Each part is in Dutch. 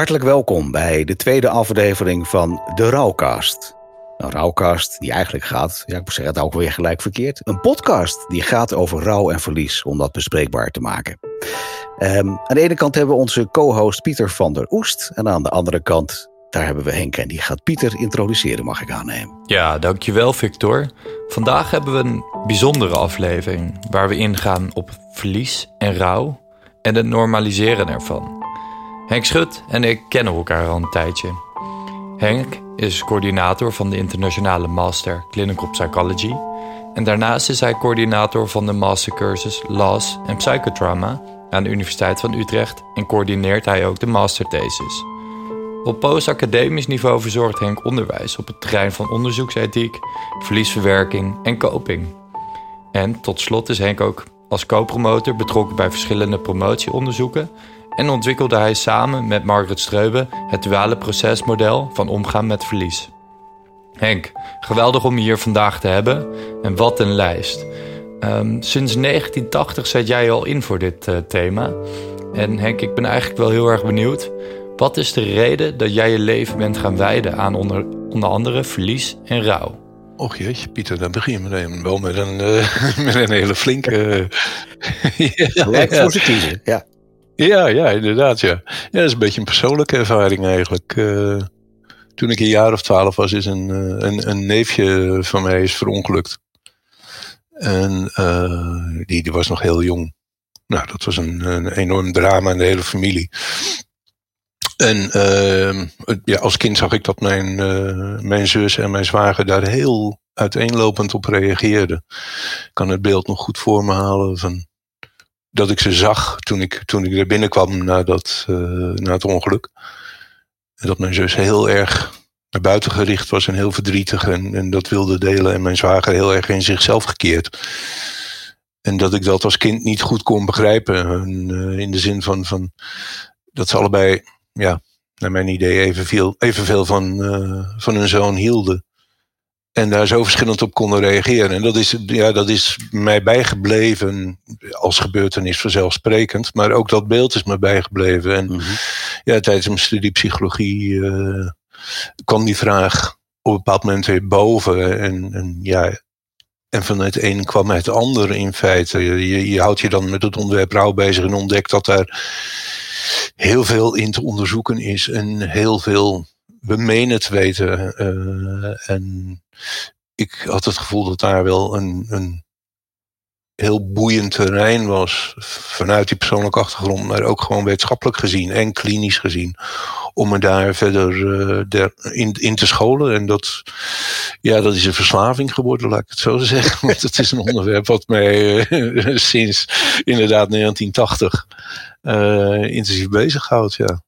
Hartelijk welkom bij de tweede aflevering van de Rouwcast. Een rouwcast die eigenlijk gaat, ja ik moet zeggen het ook weer gelijk verkeerd, een podcast die gaat over rouw en verlies om dat bespreekbaar te maken. Um, aan de ene kant hebben we onze co-host Pieter van der Oest en aan de andere kant daar hebben we Henk en die gaat Pieter introduceren, mag ik aannemen. Ja, dankjewel Victor. Vandaag hebben we een bijzondere aflevering waar we ingaan op verlies en rouw en het normaliseren ervan. Henk Schut en ik kennen elkaar al een tijdje. Henk is coördinator van de internationale Master Clinical Psychology en daarnaast is hij coördinator van de mastercursus Laws en Psychotrauma aan de Universiteit van Utrecht en coördineert hij ook de masterthesis. Op postacademisch niveau verzorgt Henk onderwijs op het terrein van onderzoeksethiek, verliesverwerking en coping. En tot slot is Henk ook als co-promotor betrokken bij verschillende promotieonderzoeken en ontwikkelde hij samen met Margaret Streube het duale procesmodel van omgaan met verlies. Henk, geweldig om je hier vandaag te hebben en wat een lijst. Um, sinds 1980 zet jij al in voor dit uh, thema. En Henk, ik ben eigenlijk wel heel erg benieuwd. Wat is de reden dat jij je leven bent gaan wijden aan onder, onder andere verlies en rouw? Och jeetje, Pieter, dan begin je meteen wel met een, uh, met een hele flinke... Uh, ja, voor ze kiezen, ja. Ja, ja, inderdaad, ja. Ja, dat is een beetje een persoonlijke ervaring eigenlijk. Uh, toen ik een jaar of twaalf was, is een, een, een neefje van mij is verongelukt. En die, die was nog heel jong. Nou, dat was een, enorm drama in de hele familie. En uh, ja, als kind zag ik dat mijn, mijn zus en mijn zwager daar heel uiteenlopend op reageerden. Ik kan het beeld nog goed voor me halen van dat ik ze zag toen ik, toen ik er binnenkwam na, dat, uh, na het ongeluk. En dat mijn zus heel erg naar buiten gericht was en heel verdrietig en, en dat wilde delen. En mijn zwager heel erg in zichzelf gekeerd. En dat ik dat als kind niet goed kon begrijpen. En, uh, in de zin van, van dat ze allebei ja, naar mijn idee evenveel, evenveel van, uh, van hun zoon hielden. En daar zo verschillend op konden reageren. En dat is, ja, dat is mij bijgebleven als gebeurtenis vanzelfsprekend. Maar ook dat beeld is me bijgebleven. En mm -hmm. ja, tijdens mijn studie psychologie uh, kwam die vraag op een bepaald moment weer boven. En, en ja, en van het een kwam het andere in feite. Je, je houdt je dan met het onderwerp rouw bezig en ontdekt dat daar heel veel in te onderzoeken is en heel veel we menen te weten. Uh, en ik had het gevoel dat daar wel een, een heel boeiend terrein was. Vanuit die persoonlijke achtergrond, maar ook gewoon wetenschappelijk gezien en klinisch gezien. Om me daar verder der, in, in te scholen. En dat, ja, dat is een verslaving geworden, laat ik het zo zeggen. Want het is een onderwerp wat mij uh, sinds inderdaad 1980 uh, intensief bezighoudt. Ja.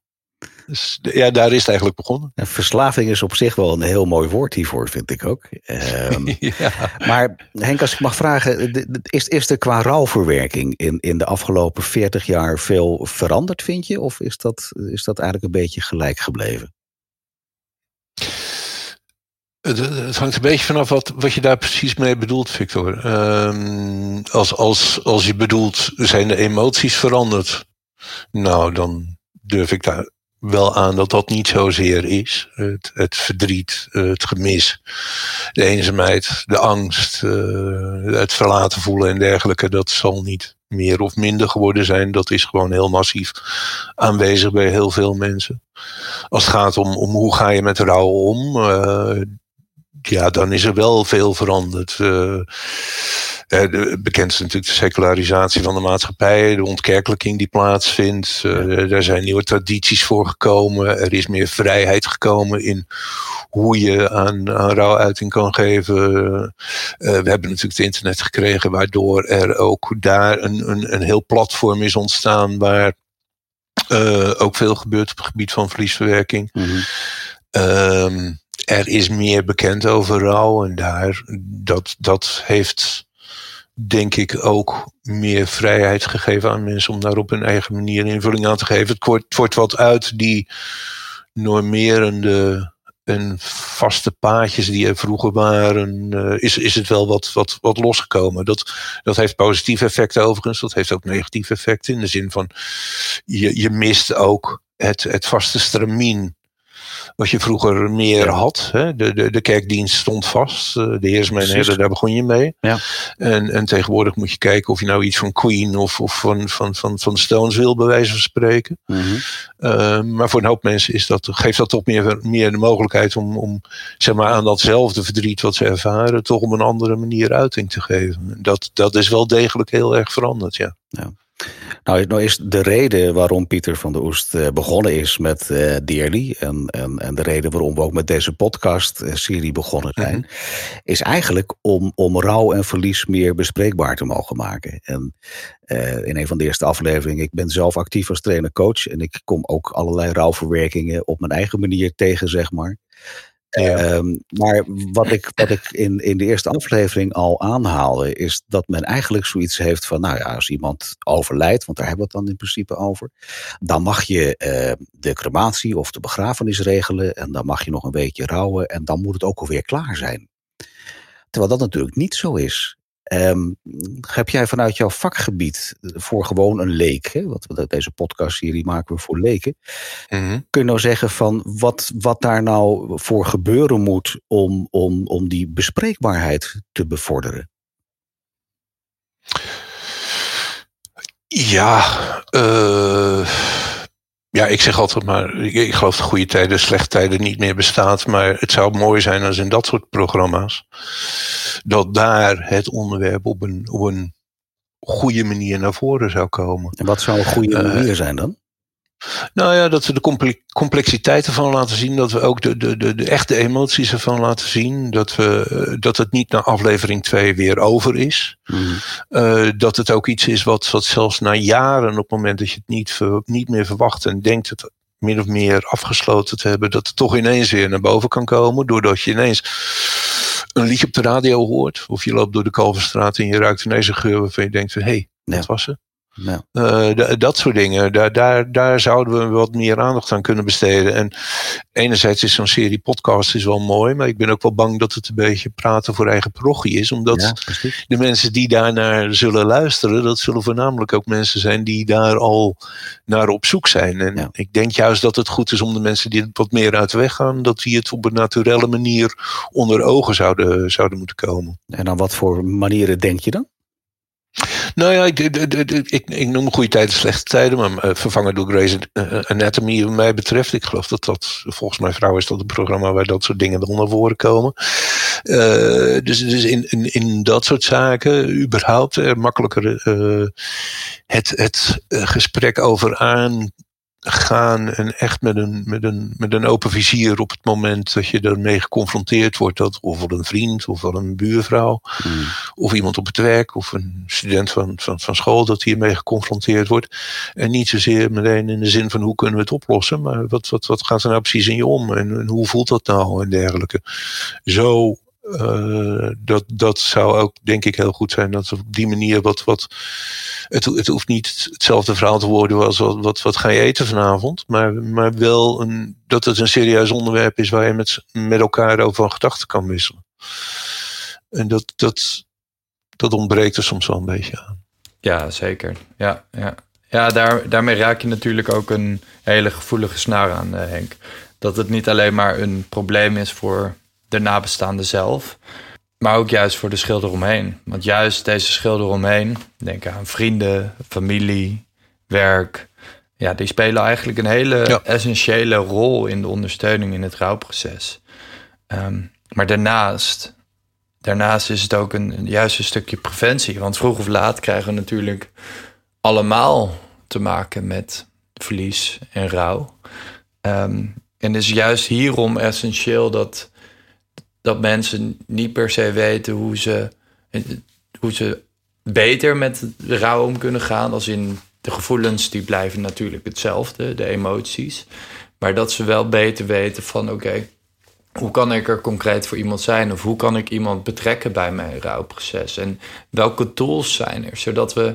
Dus ja, daar is het eigenlijk begonnen. En verslaving is op zich wel een heel mooi woord hiervoor, vind ik ook. Um, ja. Maar Henk, als ik mag vragen, is, is er qua rouwverwerking in, in de afgelopen 40 jaar veel veranderd, vind je? Of is dat, is dat eigenlijk een beetje gelijk gebleven? Het, hangt een beetje vanaf wat, wat je daar precies mee bedoelt, Victor. Um, als, als, als je bedoelt, zijn de emoties veranderd? Nou, dan durf ik daar wel aan dat dat niet zozeer is. Het, het verdriet, het gemis, de eenzaamheid, de angst, uh, het verlaten voelen en dergelijke, dat zal niet meer of minder geworden zijn. Dat is gewoon heel massief aanwezig bij heel veel mensen. Als het gaat om, om hoe ga je met rouw om, uh, ja, dan is er wel veel veranderd. Uh, bekend is natuurlijk de secularisatie van de maatschappij, de ontkerkelijking die plaatsvindt. Uh, er zijn nieuwe tradities voor gekomen. Er is meer vrijheid gekomen in hoe je aan, aan rouwuiting kan geven. Uh, we hebben natuurlijk het internet gekregen, waardoor er ook daar een, een, een heel platform is ontstaan waar ook veel gebeurt op het gebied van verliesverwerking. Mm -hmm. er is meer bekend over rouw en daar, dat, dat heeft denk ik ook meer vrijheid gegeven aan mensen om daar op hun eigen manier invulling aan te geven. Het wordt, wordt wat uit die normerende en vaste paadjes die er vroeger waren, uh, is, is het wel wat, wat, wat losgekomen. Dat, dat heeft positieve effecten overigens, dat heeft ook negatieve effecten in de zin van je, je mist ook het, het vaste stramien wat je vroeger meer had. Hè? De, de, de kerkdienst stond vast. Eh, de heersmenheden, daar begon je mee. Ja. En, en tegenwoordig moet je kijken of je nou iets van Queen of, of van, van, van, van Stones wil, bij wijze van spreken. Mhm. Uh, maar voor een hoop mensen is dat, geeft dat toch meer, meer de mogelijkheid om, om zeg maar, aan datzelfde verdriet wat ze ervaren, toch op een andere manier uiting te geven. Dat, dat is wel degelijk heel erg veranderd, ja. Ja. Nou, nou is de reden waarom Pieter van der Oest eh, begonnen is met uh, Dearly en, en, en de reden waarom we ook met deze podcast-serie begonnen zijn, Mhm. is eigenlijk om, om rouw en verlies meer bespreekbaar te mogen maken. En uh, in een van de eerste afleveringen, ik ben zelf actief als trainer-coach en ik kom ook allerlei rouwverwerkingen op mijn eigen manier tegen, zeg maar. Ja. Um, maar wat ik, wat ik in, in de eerste aflevering al aanhaalde, is dat men eigenlijk zoiets heeft van, nou ja, als iemand overlijdt, want daar hebben we het dan in principe over, dan mag je uh, de crematie of de begrafenis regelen en dan mag je nog een beetje rouwen en dan moet het ook alweer klaar zijn. Terwijl dat natuurlijk niet zo is. Um, heb jij vanuit jouw vakgebied voor gewoon een leek, hè, wat we deze podcastserie maken we voor leken, mm-hmm. kun je nou zeggen van wat, wat daar nou voor gebeuren moet om, om, om die bespreekbaarheid te bevorderen? Ja, uh, ja, ik zeg altijd maar, ik, ik geloof dat goede tijden, slechte tijden niet meer bestaat. Maar het zou mooi zijn als in dat soort programma's, dat daar het onderwerp op een, op een goede manier naar voren zou komen. En wat zou een goede uh, manier zijn dan? Nou ja, dat we de complexiteit ervan laten zien. Dat we ook de, de, de, de echte emoties ervan laten zien. Dat, we, dat het niet na aflevering 2 weer over is. Mm. Uh, dat het ook iets is wat, wat zelfs na jaren, op het moment dat je het niet, niet meer verwacht en denkt het min of meer afgesloten te hebben, dat het toch ineens weer naar boven kan komen. Doordat je ineens een liedje op de radio hoort. Of je loopt door de Kalverstraat en je ruikt ineens een geur waarvan je denkt van hé, hey, ja. wat was het? Ja. Uh, dat soort dingen, daar, daar, daar zouden we wat meer aandacht aan kunnen besteden. En enerzijds is zo'n serie podcast is wel mooi, maar ik ben ook wel bang dat het een beetje praten voor eigen parochie is. Omdat ja, de mensen die daarnaar zullen luisteren, dat zullen voornamelijk ook mensen zijn die daar al naar op zoek zijn. En ja. ik denk juist dat het goed is om de mensen die wat meer uit de weg gaan, dat die het op een naturele manier onder ogen zouden, zouden moeten komen. En aan wat voor manieren denk je dan? Nou ja, ik, ik, noem goede tijden, slechte tijden, maar uh, vervangen door Grey's Anatomy wat mij betreft. Ik geloof dat dat, volgens mijn vrouw is dat een programma waar dat soort dingen dan naar voren komen. Dus dus in, in, in dat soort zaken, überhaupt er makkelijker het, het gesprek over aan gaan en echt met een, met, een, met een open vizier op het moment dat je ermee geconfronteerd wordt, dat of wel een vriend of wel een buurvrouw mm. of iemand op het werk of een student van, van, van school dat hiermee geconfronteerd wordt. En niet zozeer meteen in de zin van hoe kunnen we het oplossen, maar wat, wat, wat gaat er nou precies in je om en, en hoe voelt dat nou en dergelijke. Zo uh, dat, dat zou ook denk ik heel goed zijn. Dat op die manier wat. wat het, het hoeft niet hetzelfde verhaal te worden als wat, wat, wat ga je eten vanavond. Maar, maar wel een, dat het een serieus onderwerp is waar je met, met elkaar over gedachten kan wisselen. En dat, dat, dat ontbreekt er soms wel een beetje aan. Ja, zeker. Ja, ja. ja daar, daarmee raak je natuurlijk ook een hele gevoelige snaar aan, Henk. Dat het niet alleen maar een probleem is voor de nabestaande zelf. Maar ook juist voor de schilder omheen. Want juist deze schilder omheen, denk aan vrienden, familie, werk. Ja, die spelen eigenlijk een hele ja. essentiële rol in de ondersteuning in het rouwproces. Um, maar daarnaast, daarnaast is het ook een, juist een stukje preventie. Want vroeg of laat krijgen we natuurlijk allemaal te maken met verlies en rouw. Um, en het is juist hierom essentieel dat dat mensen niet per se weten hoe ze, hoe ze beter met de rouw om kunnen gaan. Als in de gevoelens, die blijven natuurlijk hetzelfde, de emoties. Maar dat ze wel beter weten van oké, hoe kan ik er concreet voor iemand zijn? Of hoe kan ik iemand betrekken bij mijn rouwproces? En welke tools zijn er? Zodat we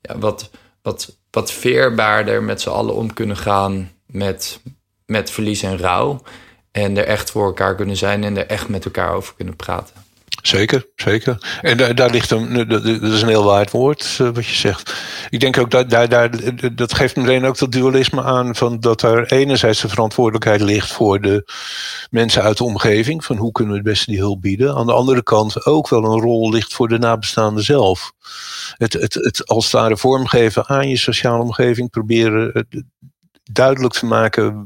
ja, wat, wat, wat veerbaarder met z'n allen om kunnen gaan met, met verlies en rouw. En er echt voor elkaar kunnen zijn en er echt met elkaar over kunnen praten. Zeker, zeker. En daar, daar ligt een, dat is een heel waard woord uh, wat je zegt. Ik denk ook dat daar, daar, dat geeft meteen ook dat dualisme aan van dat er enerzijds de verantwoordelijkheid ligt voor de mensen uit de omgeving, van hoe kunnen we het beste die hulp bieden. Aan de andere kant ook wel een rol ligt voor de nabestaanden zelf. Het, het, het als het ware vormgeven aan je sociale omgeving, proberen duidelijk te maken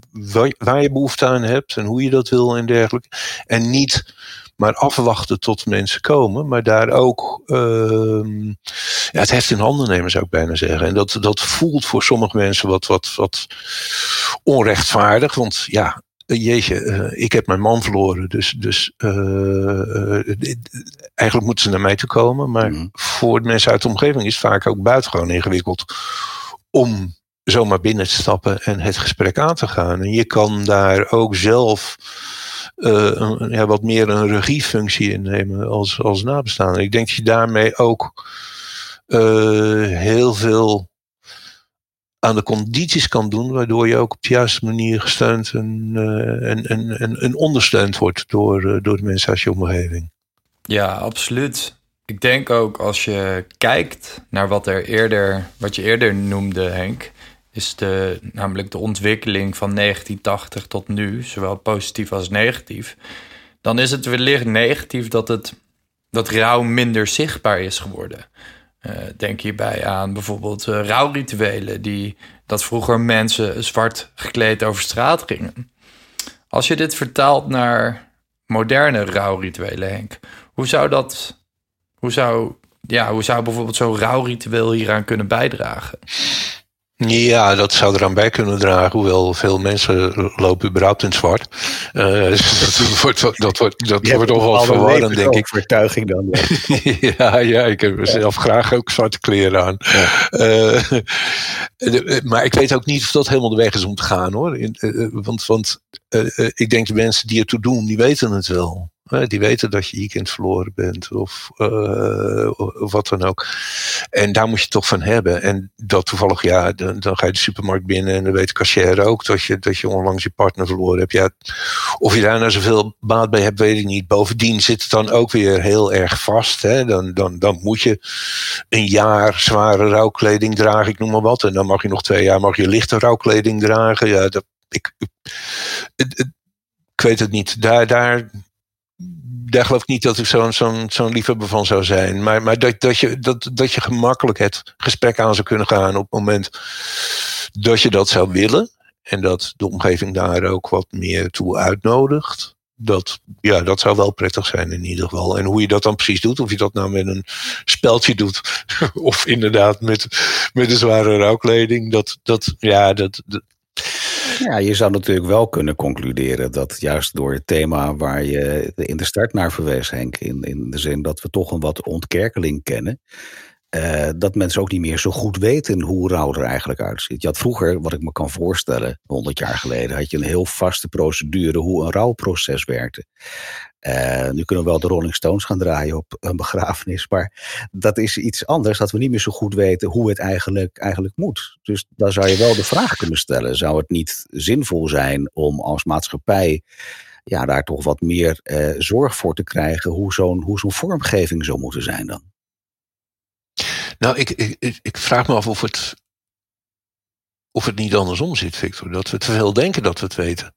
waar je behoefte aan hebt en hoe je dat wil en dergelijke. En niet maar afwachten tot mensen komen, maar daar ook uh, ja, het heft in handen nemen, zou ik bijna zeggen. En dat, dat voelt voor sommige mensen wat, wat, wat onrechtvaardig, want ja, jeetje, uh, ik heb mijn man verloren, dus, dus uh, eigenlijk moeten ze naar mij toe komen. Maar mm. voor mensen uit de omgeving is het vaak ook buitengewoon ingewikkeld om zomaar binnen te stappen en het gesprek aan te gaan. En je kan daar ook zelf een, ja, wat meer een regiefunctie innemen als, als nabestaande. Ik denk dat je daarmee ook uh, heel veel aan de condities kan doen, waardoor je ook op de juiste manier gesteund en, en, en, en, en, ondersteund wordt door, door de mensen uit je omgeving. Ja, absoluut. Ik denk ook als je kijkt naar wat er eerder, wat je eerder noemde, Henk, is de, namelijk de ontwikkeling van 1980 tot nu, zowel positief als negatief, dan is het wellicht negatief dat, het, dat rouw minder zichtbaar is geworden. Uh, denk hierbij aan bijvoorbeeld uh, rouwrituelen, die, dat vroeger mensen zwart gekleed over straat gingen. Als je dit vertaalt naar moderne rouwrituelen, Henk, hoe zou dat, hoe zou, ja, hoe zou bijvoorbeeld zo'n rouwritueel hieraan kunnen bijdragen? Ja, dat zou eraan bij kunnen dragen, hoewel veel mensen lopen überhaupt in zwart. Uh, dat wordt, dat wordt, dat wordt toch wel verwarrend, denk ik. Vertuiging dan. Ja. ja, ja, ik heb zelf graag ook zwarte kleren aan. Uh, maar ik weet ook niet of dat helemaal de weg is om te gaan hoor. In, uh, want want ik denk de mensen die ertoe doen, die weten het wel. Die weten dat je je verloren bent of, of wat dan ook. En daar moet je toch van hebben. En dat toevallig, ja, dan, dan ga je de supermarkt binnen en dan weet de cashier ook dat je, dat je onlangs je partner verloren hebt. Ja, of je daar nou zoveel baat bij hebt, weet ik niet. Bovendien zit het dan ook weer heel erg vast. Hè? Dan, dan, dan moet je een jaar zware rouwkleding dragen, ik noem maar wat. En dan mag je nog twee jaar mag je lichte rouwkleding dragen. Ja, dat, ik, ik weet het niet. Daar, daar, daar geloof ik niet dat ik zo'n zo'n zo'n liefhebber van zou zijn. Maar, maar dat, dat, je, dat, dat je gemakkelijk het gesprek aan zou kunnen gaan op het moment dat je dat zou willen. En dat de omgeving daar ook wat meer toe uitnodigt. Dat, ja, dat zou wel prettig zijn in ieder geval. En hoe je dat dan precies doet, of je dat nou met een speldje doet, of inderdaad met, met een zware rouwkleding, dat, dat, ja, dat, dat ja, je zou natuurlijk wel kunnen concluderen dat juist door het thema waar je in de start naar verwees, Henk, in, in de zin dat we toch een wat ontkerkeling kennen, uh, dat mensen ook niet meer zo goed weten hoe rouw er eigenlijk uitziet. Je had vroeger, wat ik me kan voorstellen, 100 jaar geleden, had je een heel vaste procedure hoe een rouwproces werkte. Uh, nu kunnen we wel de Rolling Stones gaan draaien op een begrafenis, maar dat is iets anders, dat we niet meer zo goed weten hoe het eigenlijk, eigenlijk moet. Dus dan zou je wel de vraag kunnen stellen: zou het niet zinvol zijn om als maatschappij ja, daar toch wat meer uh, zorg voor te krijgen hoe zo'n hoe zo'n vormgeving zou moeten zijn dan? Nou, ik, ik, ik vraag me af of het, of het niet andersom zit, Victor. Dat we te veel denken dat we het weten.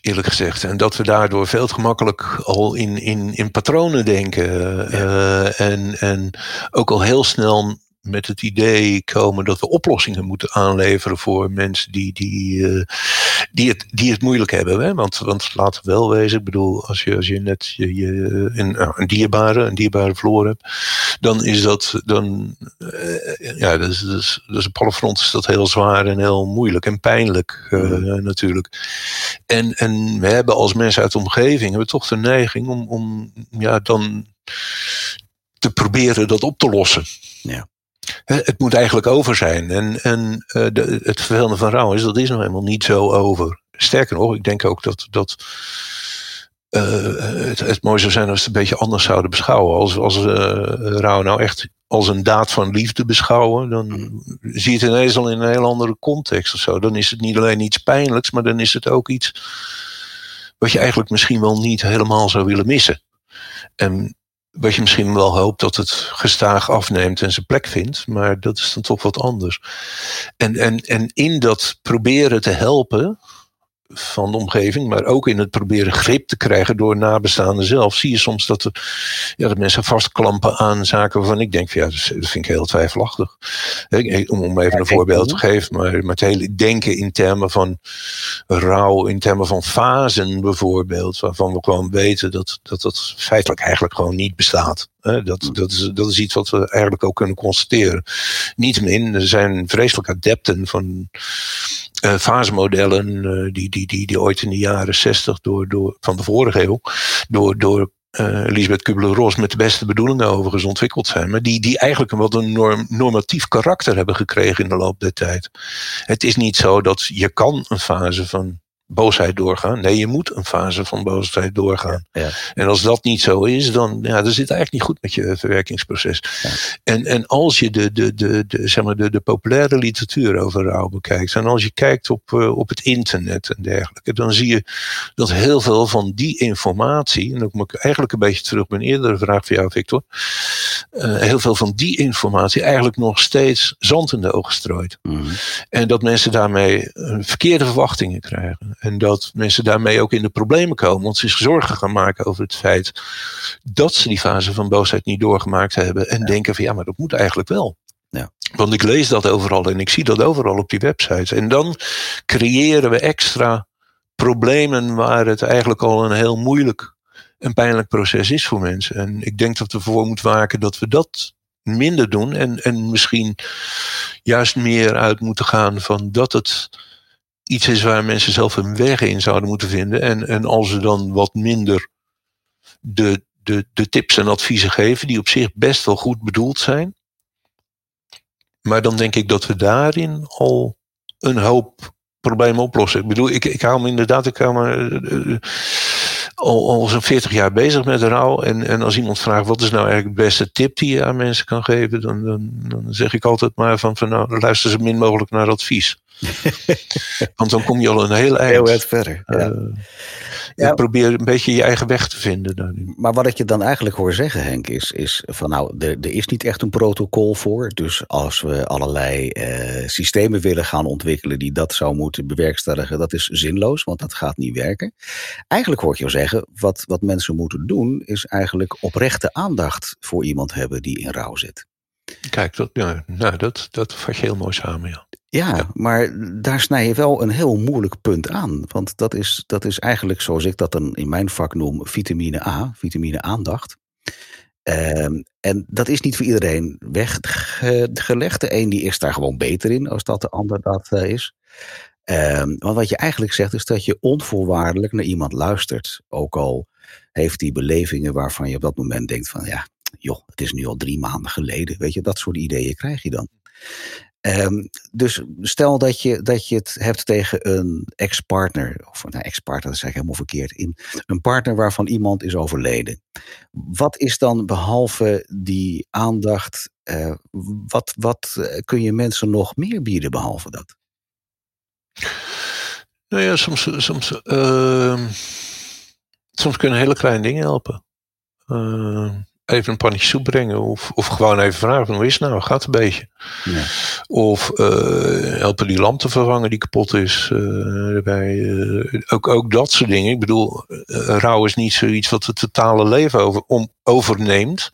Eerlijk gezegd. En dat we daardoor veel te gemakkelijk al in, in, in patronen denken. Uh, en, en ook al heel snel met het idee komen dat we oplossingen moeten aanleveren voor mensen die, die, uh, die, het, die het moeilijk hebben. Hè? Want, want laten we wel wezen, ik bedoel, als je, als je net je, je, een, nou, een dierbare, een dierbare verloren hebt, dan is dat, dan, uh, ja, dat is, dat, is, dat is op alle fronten is dat heel zwaar en heel moeilijk en pijnlijk uh, natuurlijk. En, en we hebben als mensen uit de omgeving, hebben toch de neiging om, om ja, dan te proberen dat op te lossen. Ja. Het moet eigenlijk over zijn. En, en uh, de, het vervelende van rouw is, dat is nog helemaal niet zo over. Sterker nog, ik denk ook dat, dat uh, het, het mooi zou zijn als we het een beetje anders zouden beschouwen. Als, als uh, rouw nou echt als een daad van liefde beschouwen, dan zie je het ineens al in een heel andere context of zo. Dan is het niet alleen iets pijnlijks, maar dan is het ook iets wat je eigenlijk misschien wel niet helemaal zou willen missen. En wat je misschien wel hoopt dat het gestaag afneemt en zijn plek vindt, maar dat is dan toch wat anders. En, en, en in dat proberen te helpen, van de omgeving, maar ook in het proberen grip te krijgen door nabestaanden zelf, zie je soms dat, er, ja, dat mensen vastklampen aan zaken waarvan ik denk, ja, dat vind ik heel twijfelachtig. Om, om even een voorbeeld te geven, maar met het hele denken in termen van rouw, in termen van fasen bijvoorbeeld, waarvan we gewoon weten dat dat, dat feitelijk eigenlijk gewoon niet bestaat. Dat, dat, is, dat is iets wat we eigenlijk ook kunnen constateren. Niettemin, er zijn vreselijk adepten van uh, fasemodellen uh, die, die, die, die ooit in de jaren zestig door, door, van de vorige eeuw door, door uh, Elisabeth Kubler-Ross met de beste bedoelingen overigens ontwikkeld zijn, maar die, die eigenlijk een wat een norm, normatief karakter hebben gekregen in de loop der tijd. Het is niet zo dat je kan een fase van boosheid doorgaan. Nee, je moet een fase van boosheid doorgaan. Ja. En als dat niet zo is, dan, ja, dan zit het eigenlijk niet goed met je verwerkingsproces. Ja. En, en als je de, de, de, de, zeg maar de, de populaire literatuur over rouw bekijkt, en als je kijkt op, uh, op het internet en dergelijke, dan zie je dat heel veel van die informatie, en dan kom ik eigenlijk een beetje terug op mijn eerdere vraag voor jou, Victor, uh, heel veel van die informatie eigenlijk nog steeds zand in de ogen strooit. Mm. En dat mensen daarmee verkeerde verwachtingen krijgen. En dat mensen daarmee ook in de problemen komen. Want ze zich zorgen gaan maken over het feit dat ze die fase van boosheid niet doorgemaakt hebben. En denken van ja, maar dat moet eigenlijk wel. Ja. Want ik lees dat overal en ik zie dat overal op die websites. En dan creëren we extra problemen waar het eigenlijk al een heel moeilijk en pijnlijk proces is voor mensen. En ik denk dat we ervoor moeten waken dat we dat minder doen. En, en misschien juist meer uit moeten gaan van dat het iets is waar mensen zelf hun weg in zouden moeten vinden. En, en als ze dan wat minder de, de, de tips en adviezen geven, die op zich best wel goed bedoeld zijn. Maar dan denk ik dat we daarin al een hoop problemen oplossen. Ik bedoel, ik, ik hou me inderdaad, ik hou me uh, al, al zo'n 40 jaar bezig met rouw. En, en als iemand vraagt wat is nou eigenlijk de beste tip die je aan mensen kan geven, dan, dan, dan zeg ik altijd maar van, van nou, luister zo min mogelijk naar advies. Want dan kom je al een heel eind. Heel verder. Uh, ja. Probeer een beetje je eigen weg te vinden. Daarin. Maar wat ik je dan eigenlijk hoor zeggen, Henk, is, is van nou, er, er is niet echt een protocol voor. Dus als we allerlei uh, systemen willen gaan ontwikkelen die dat zou moeten bewerkstelligen, dat is zinloos, want dat gaat niet werken. Eigenlijk hoor ik jou zeggen, wat, wat mensen moeten doen, is eigenlijk oprechte aandacht voor iemand hebben die in rouw zit. Kijk, dat, ja, nou, dat, dat vat je heel mooi samen, ja. Ja, maar daar snij je wel een heel moeilijk punt aan. Want dat is, dat is eigenlijk, zoals ik dat dan in mijn vak noem, vitamine A, vitamine aandacht. Um, en dat is niet voor iedereen weggelegd. De een die is daar gewoon beter in, als dat de ander dat uh, is. Um, want wat je eigenlijk zegt, is dat je onvoorwaardelijk naar iemand luistert. Ook al heeft die belevingen waarvan je op dat moment denkt van ja, joh, het is nu al drie maanden geleden. Weet je, dat soort ideeën krijg je dan. Um, dus stel dat je, dat je het hebt tegen een ex-partner, of nou, ex-partner, dat is eigenlijk helemaal verkeerd, in een partner waarvan iemand is overleden. Wat is dan behalve die aandacht, uh, wat, wat eh, kun je mensen nog meer bieden behalve dat? Nou ja, soms, soms, uh, soms kunnen hele kleine dingen helpen. Even een pannetje soep brengen. Of, of gewoon even vragen hoe is het nou? Gaat het een beetje? Ja. Of uh, helpen die lamp te vervangen die kapot is. Uh, erbij, uh, ook, ook dat soort dingen. Ik bedoel, rouw is niet zoiets wat het totale leven over, om, overneemt.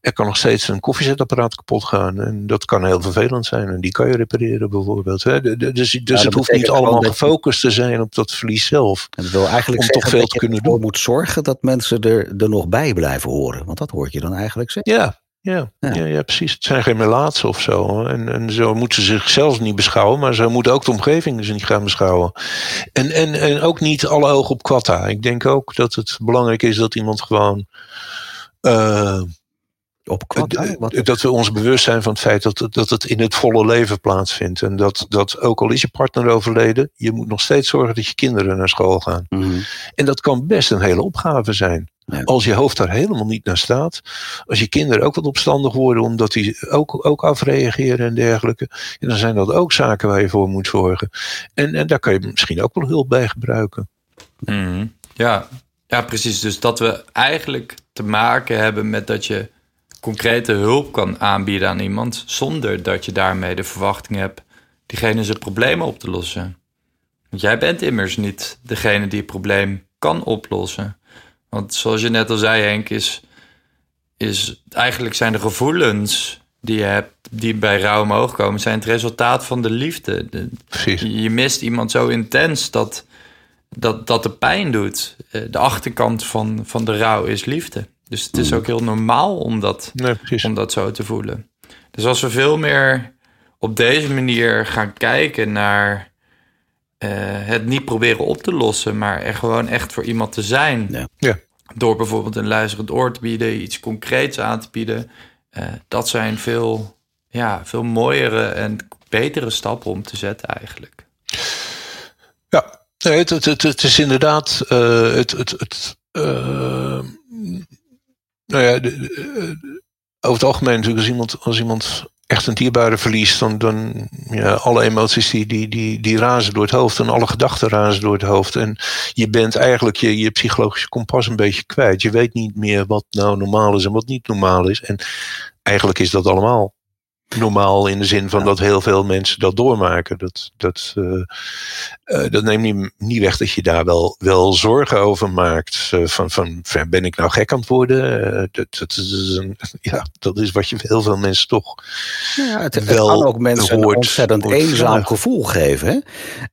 Er kan nog steeds een koffiezetapparaat kapot gaan. En dat kan heel vervelend zijn. En die kan je repareren bijvoorbeeld. Hè. Dus, dus het hoeft niet allemaal gefocust te zijn op dat verlies zelf. En dat wil eigenlijk om toch veel te kunnen doen. moet zorgen dat mensen er, er nog bij blijven horen. Want dat hoort je dan eigenlijk zeggen. Ja, ja, ja. ja, precies. Het zijn geen melaatsen of zo. En, en zo moeten ze zichzelf niet beschouwen, maar zo moeten ook de omgeving ze niet gaan beschouwen. En, en, en ook niet alle ogen op kwatta. Ik denk ook dat het belangrijk is dat iemand gewoon. Uh, op Dat we ons bewust zijn van het feit dat, dat het in het volle leven plaatsvindt. En dat, dat ook al is je partner overleden, je moet nog steeds zorgen dat je kinderen naar school gaan. Mhm. En dat kan best een hele opgave zijn. Als je hoofd daar helemaal niet naar staat. Als je kinderen ook wat opstandig worden omdat die ook, ook afreageren en dergelijke. dan zijn dat ook zaken waar je voor moet zorgen. En, en daar kan je misschien ook wel hulp bij gebruiken. Mhm. Ja, Ja, precies. Dus dat we eigenlijk te maken hebben met dat je concrete hulp kan aanbieden aan iemand, zonder dat je daarmee de verwachting hebt diegene zijn problemen op te lossen. Want jij bent immers niet degene die het probleem kan oplossen. Want zoals je net al zei, Henk, is, is eigenlijk zijn de gevoelens die je hebt, die bij rouw omhoog komen, zijn het resultaat van de liefde. Precies. Je mist iemand zo intens dat, dat, dat de pijn doet. Eh, de achterkant van, van de rouw is liefde. Dus het is ook heel normaal om dat, Nee, om dat zo te voelen. Dus als we veel meer op deze manier gaan kijken naar eh, het niet proberen op te lossen, maar er gewoon echt voor iemand te zijn. Ja. Ja. Door bijvoorbeeld een luisterend oor te bieden, iets concreets aan te bieden. eh, dat zijn veel, ja, veel mooiere en betere stappen om te zetten eigenlijk. Ja, nee, het, het, het, het is inderdaad. eh, het, het, het, eh, nou ja, eh, over het algemeen natuurlijk als iemand, als iemand echt een dierbare verliest, dan, dan ja, alle emoties die, die, die, die razen door het hoofd en alle gedachten razen door het hoofd. En je bent eigenlijk je, je psychologische kompas een beetje kwijt. Je weet niet meer wat nou normaal is en wat niet normaal is. En eigenlijk is dat allemaal normaal in de zin van dat heel veel mensen dat doormaken. Dat, dat, eh, eh, dat neemt niet, niet weg dat je daar wel, wel zorgen over maakt. Eh, van, van, van, ben ik nou gek aan het worden? Dat, dat, is een, ja, dat is wat je heel veel mensen toch. Ja, het, wel kan ook mensen een ontzettend hoort eenzaam vragen. gevoel geven. hè.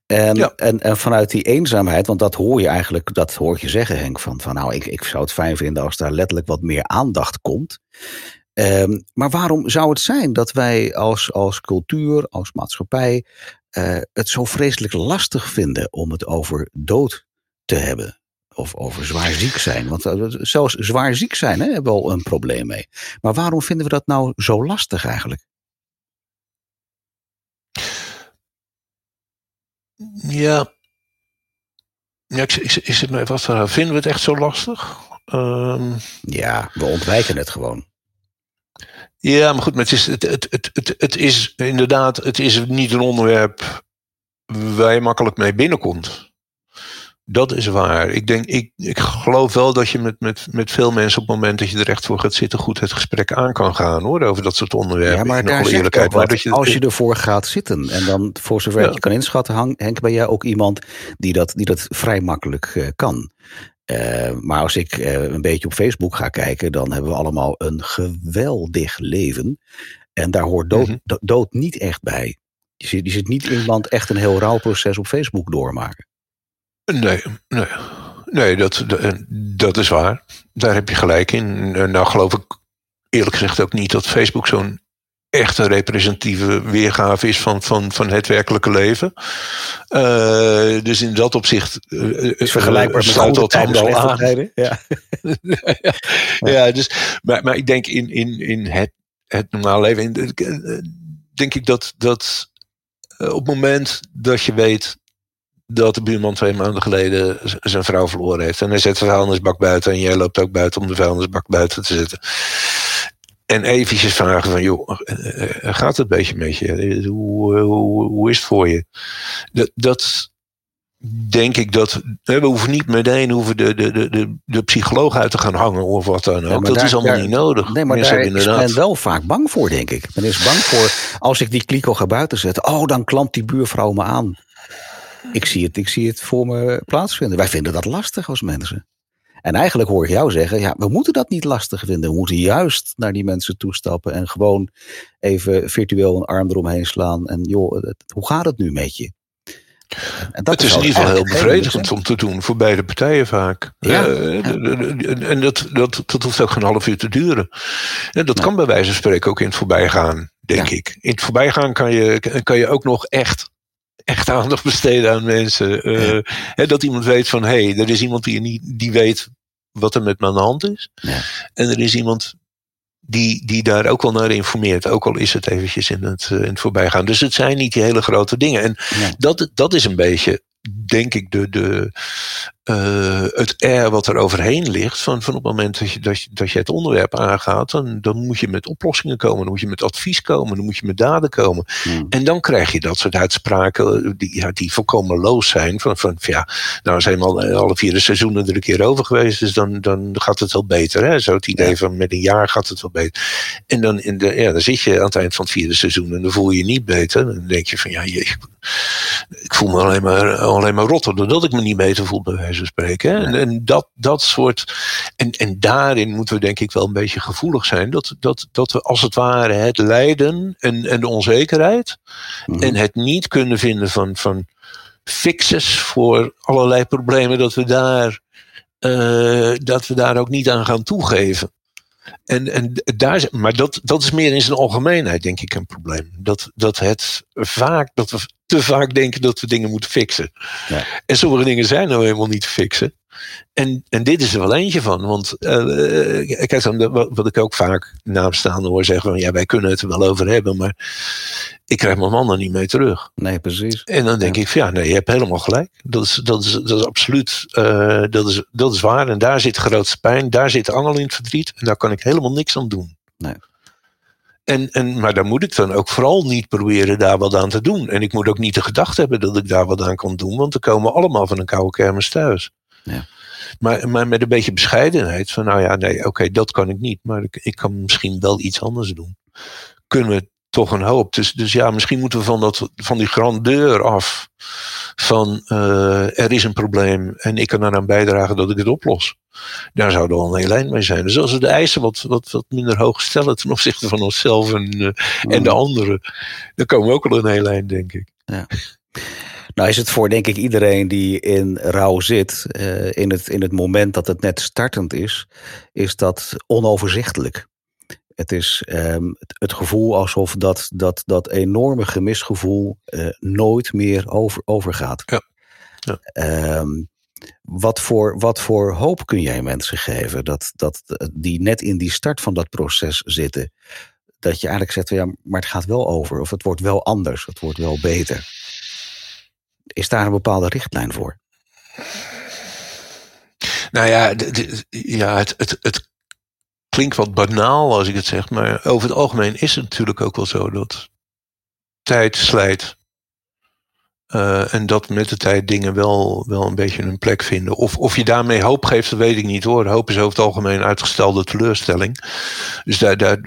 En, Ja. en, en vanuit die eenzaamheid, want dat hoor je eigenlijk, dat hoor je zeggen Henk, van, van nou, ik, ik zou het fijn vinden als daar letterlijk wat meer aandacht komt. Ehm, maar waarom zou het zijn dat wij als, als cultuur, als maatschappij, eh, het zo vreselijk lastig vinden om het over dood te hebben? Of over zwaar ziek zijn. Want eh, zelfs zwaar ziek zijn hè, hebben we al een probleem mee. Maar waarom vinden we dat nou zo lastig eigenlijk? Ja. Ja, ik, even af te vragen, Vinden we het echt zo lastig? Ehm, Ja, we ontwijken het gewoon. Ja, maar goed, maar het is, het, het, het, het, het is inderdaad, het is niet een onderwerp waar je makkelijk mee binnenkomt. Dat is waar. Ik, denk, ik, ik geloof wel dat je met, met, met veel mensen op het moment dat je er echt voor gaat zitten, goed het gesprek aan kan gaan hoor, over dat soort onderwerpen. Ja, maar in daar eerlijkheid. Maar dat je, als je ervoor gaat zitten. En dan, voor zover Ja. je kan inschatten, Henk, ben jij ook iemand die dat, die dat vrij makkelijk eh, kan. Eh, maar als ik eh, een beetje op Facebook ga kijken, dan hebben we allemaal een geweldig leven. En daar hoort dood, Mhm. do- dood niet echt bij. Je ziet niet iemand echt een heel rouwproces op Facebook doormaken. Nee, nee, nee dat, dat, dat is waar. Daar heb je gelijk in. Nou geloof ik eerlijk gezegd ook niet dat Facebook zo'n echte representatieve weergave is van, van, van het werkelijke leven. Eh, dus in dat opzicht eh, is vergelijkbaar met sluit dat allemaal slechte aan. tijden. Ja. ja, dus, maar, maar ik denk in, in, in het, het normale leven, in, denk ik dat, dat eh, op het moment dat je weet dat de buurman twee maanden geleden zijn vrouw verloren heeft. En hij zet de vuilnisbak buiten en jij loopt ook buiten om de vuilnisbak buiten te zetten. En eventjes vragen van, joh, eh, eh, gaat het een beetje met je? Eh, Hoe, hoe, hoe is het voor je? Dat, dat denk ik dat, we hoeven niet meteen hoeven de, de, de, de, de psycholoog uit te gaan hangen of wat dan ook. dat daar- is allemaal daar- niet nodig. Nee, maar Mensen daar is inderdaad- men wel vaak bang voor, denk ik. Men is bang voor, als ik die kliko ga buiten zetten, oh, dan klampt die buurvrouw me aan. Ik zie het, ik zie het voor me plaatsvinden. Wij vinden dat lastig als mensen. En eigenlijk hoor ik jou zeggen, ja, we moeten dat niet lastig vinden. We moeten juist naar die mensen toestappen en gewoon even virtueel een arm eromheen slaan. En joh, hoe gaat het nu met je? Dat het is in ieder geval heel bevredigend om te doen voor beide partijen vaak. Ja. Eh, en dat, dat, dat hoeft ook geen half uur te duren. En dat kan bij wijze van spreken ook in het voorbijgaan, denk ik. In het voorbijgaan kan je, kan je ook nog echt, echt aandacht besteden aan mensen. Eh, hè, dat iemand weet van, hé, hey, er is iemand die, niet, die weet wat er met me aan de hand is. Ja. En er is iemand die, die daar ook wel naar informeert. Ook al is het eventjes in het, eh, in het voorbijgaan. Dus het zijn niet die hele grote dingen. En Nee. dat, dat is een beetje, denk ik, de, de, uh, het air wat er overheen ligt. Van, van op het moment dat je, dat je, dat je het onderwerp aangaat, dan, dan moet je met oplossingen komen. Dan moet je met advies komen. Dan moet je met daden komen. Hmm. En dan krijg je dat soort uitspraken die, ja, die volkomen loos zijn. Van, van ja, nou zijn we al, alle vier de seizoenen er een keer over geweest. Dus dan, dan gaat het wel beter. Hè? Zo het idee van met een jaar gaat het wel beter. En dan, in de, ja, dan zit je aan het eind van het vierde seizoen en dan voel je je niet beter. Dan denk je van ja, je, ik voel me alleen maar, alleen maar rotter doordat ik me niet beter voel, bij wijze van spreken. En, en, dat, dat soort. En, en daarin moeten we denk ik wel een beetje gevoelig zijn. Dat, dat, dat we als het ware het lijden en, en de onzekerheid. Mhm. En het niet kunnen vinden van, van fixes voor allerlei problemen, dat we daar. Uh, dat we daar ook niet aan gaan toegeven. En, en daar, maar dat, dat is meer in zijn algemeenheid, denk ik, een probleem. Dat, dat het vaak, dat we te vaak denken dat we dingen moeten fixen. Ja. En sommige dingen zijn nou helemaal niet te fixen. En, en dit is er wel eentje van. Want uh, kijk dan, wat, ik ook vaak naamstaande hoor zeggen van ja, wij kunnen het er wel over hebben, maar ik krijg mijn man er niet mee terug. Nee, precies. En dan denk ik van ja, nee, je hebt helemaal gelijk. Dat is, dat is, dat is absoluut, uh, dat, is, dat is waar. En daar zit grootste pijn, daar zit angel in het verdriet. En daar kan ik helemaal niks aan doen. Nee. En, en, maar dan moet ik dan ook vooral niet proberen daar wat aan te doen. En ik moet ook niet de gedachte hebben dat ik daar wat aan kan doen, want we komen allemaal van een koude kermis thuis. Ja. Maar, maar met een beetje bescheidenheid van, nou ja, nee, oké, dat kan ik niet, maar ik, ik kan misschien wel iets anders doen. Kunnen we toch een hoop. Dus, dus ja, misschien moeten we van, dat, van die grandeur af. Van uh, er is een probleem en ik kan eraan bijdragen dat ik het oplos. Daar zou er wel een hele lijn mee zijn. Dus als we de eisen wat, wat, wat minder hoog stellen ten opzichte van onszelf en, uh, en de anderen, dan komen we ook al een hele lijn, denk ik. Ja. Nou is het voor denk ik iedereen die in rouw zit, uh, in, het, in het moment dat het net startend is, is dat onoverzichtelijk. Het is um, het, gevoel alsof dat, dat, dat enorme gemisgevoel uh, nooit meer over, overgaat. Ja. ja. Um, wat, voor, wat voor hoop kun jij mensen geven dat, dat, die net in die start van dat proces zitten? Dat je eigenlijk zegt, ja, maar het gaat wel over, of het wordt wel anders, het wordt wel beter. Is daar een bepaalde richtlijn voor? Nou ja, ja het, het, het klinkt wat banaal als ik het zeg, maar over het algemeen is het natuurlijk ook wel zo dat tijd slijt. Uh, en dat met de tijd dingen wel, wel een beetje een plek vinden. Of, of je daarmee hoop geeft, dat weet ik niet hoor. Hoop is over het algemeen uitgestelde teleurstelling. Dus daar, daar,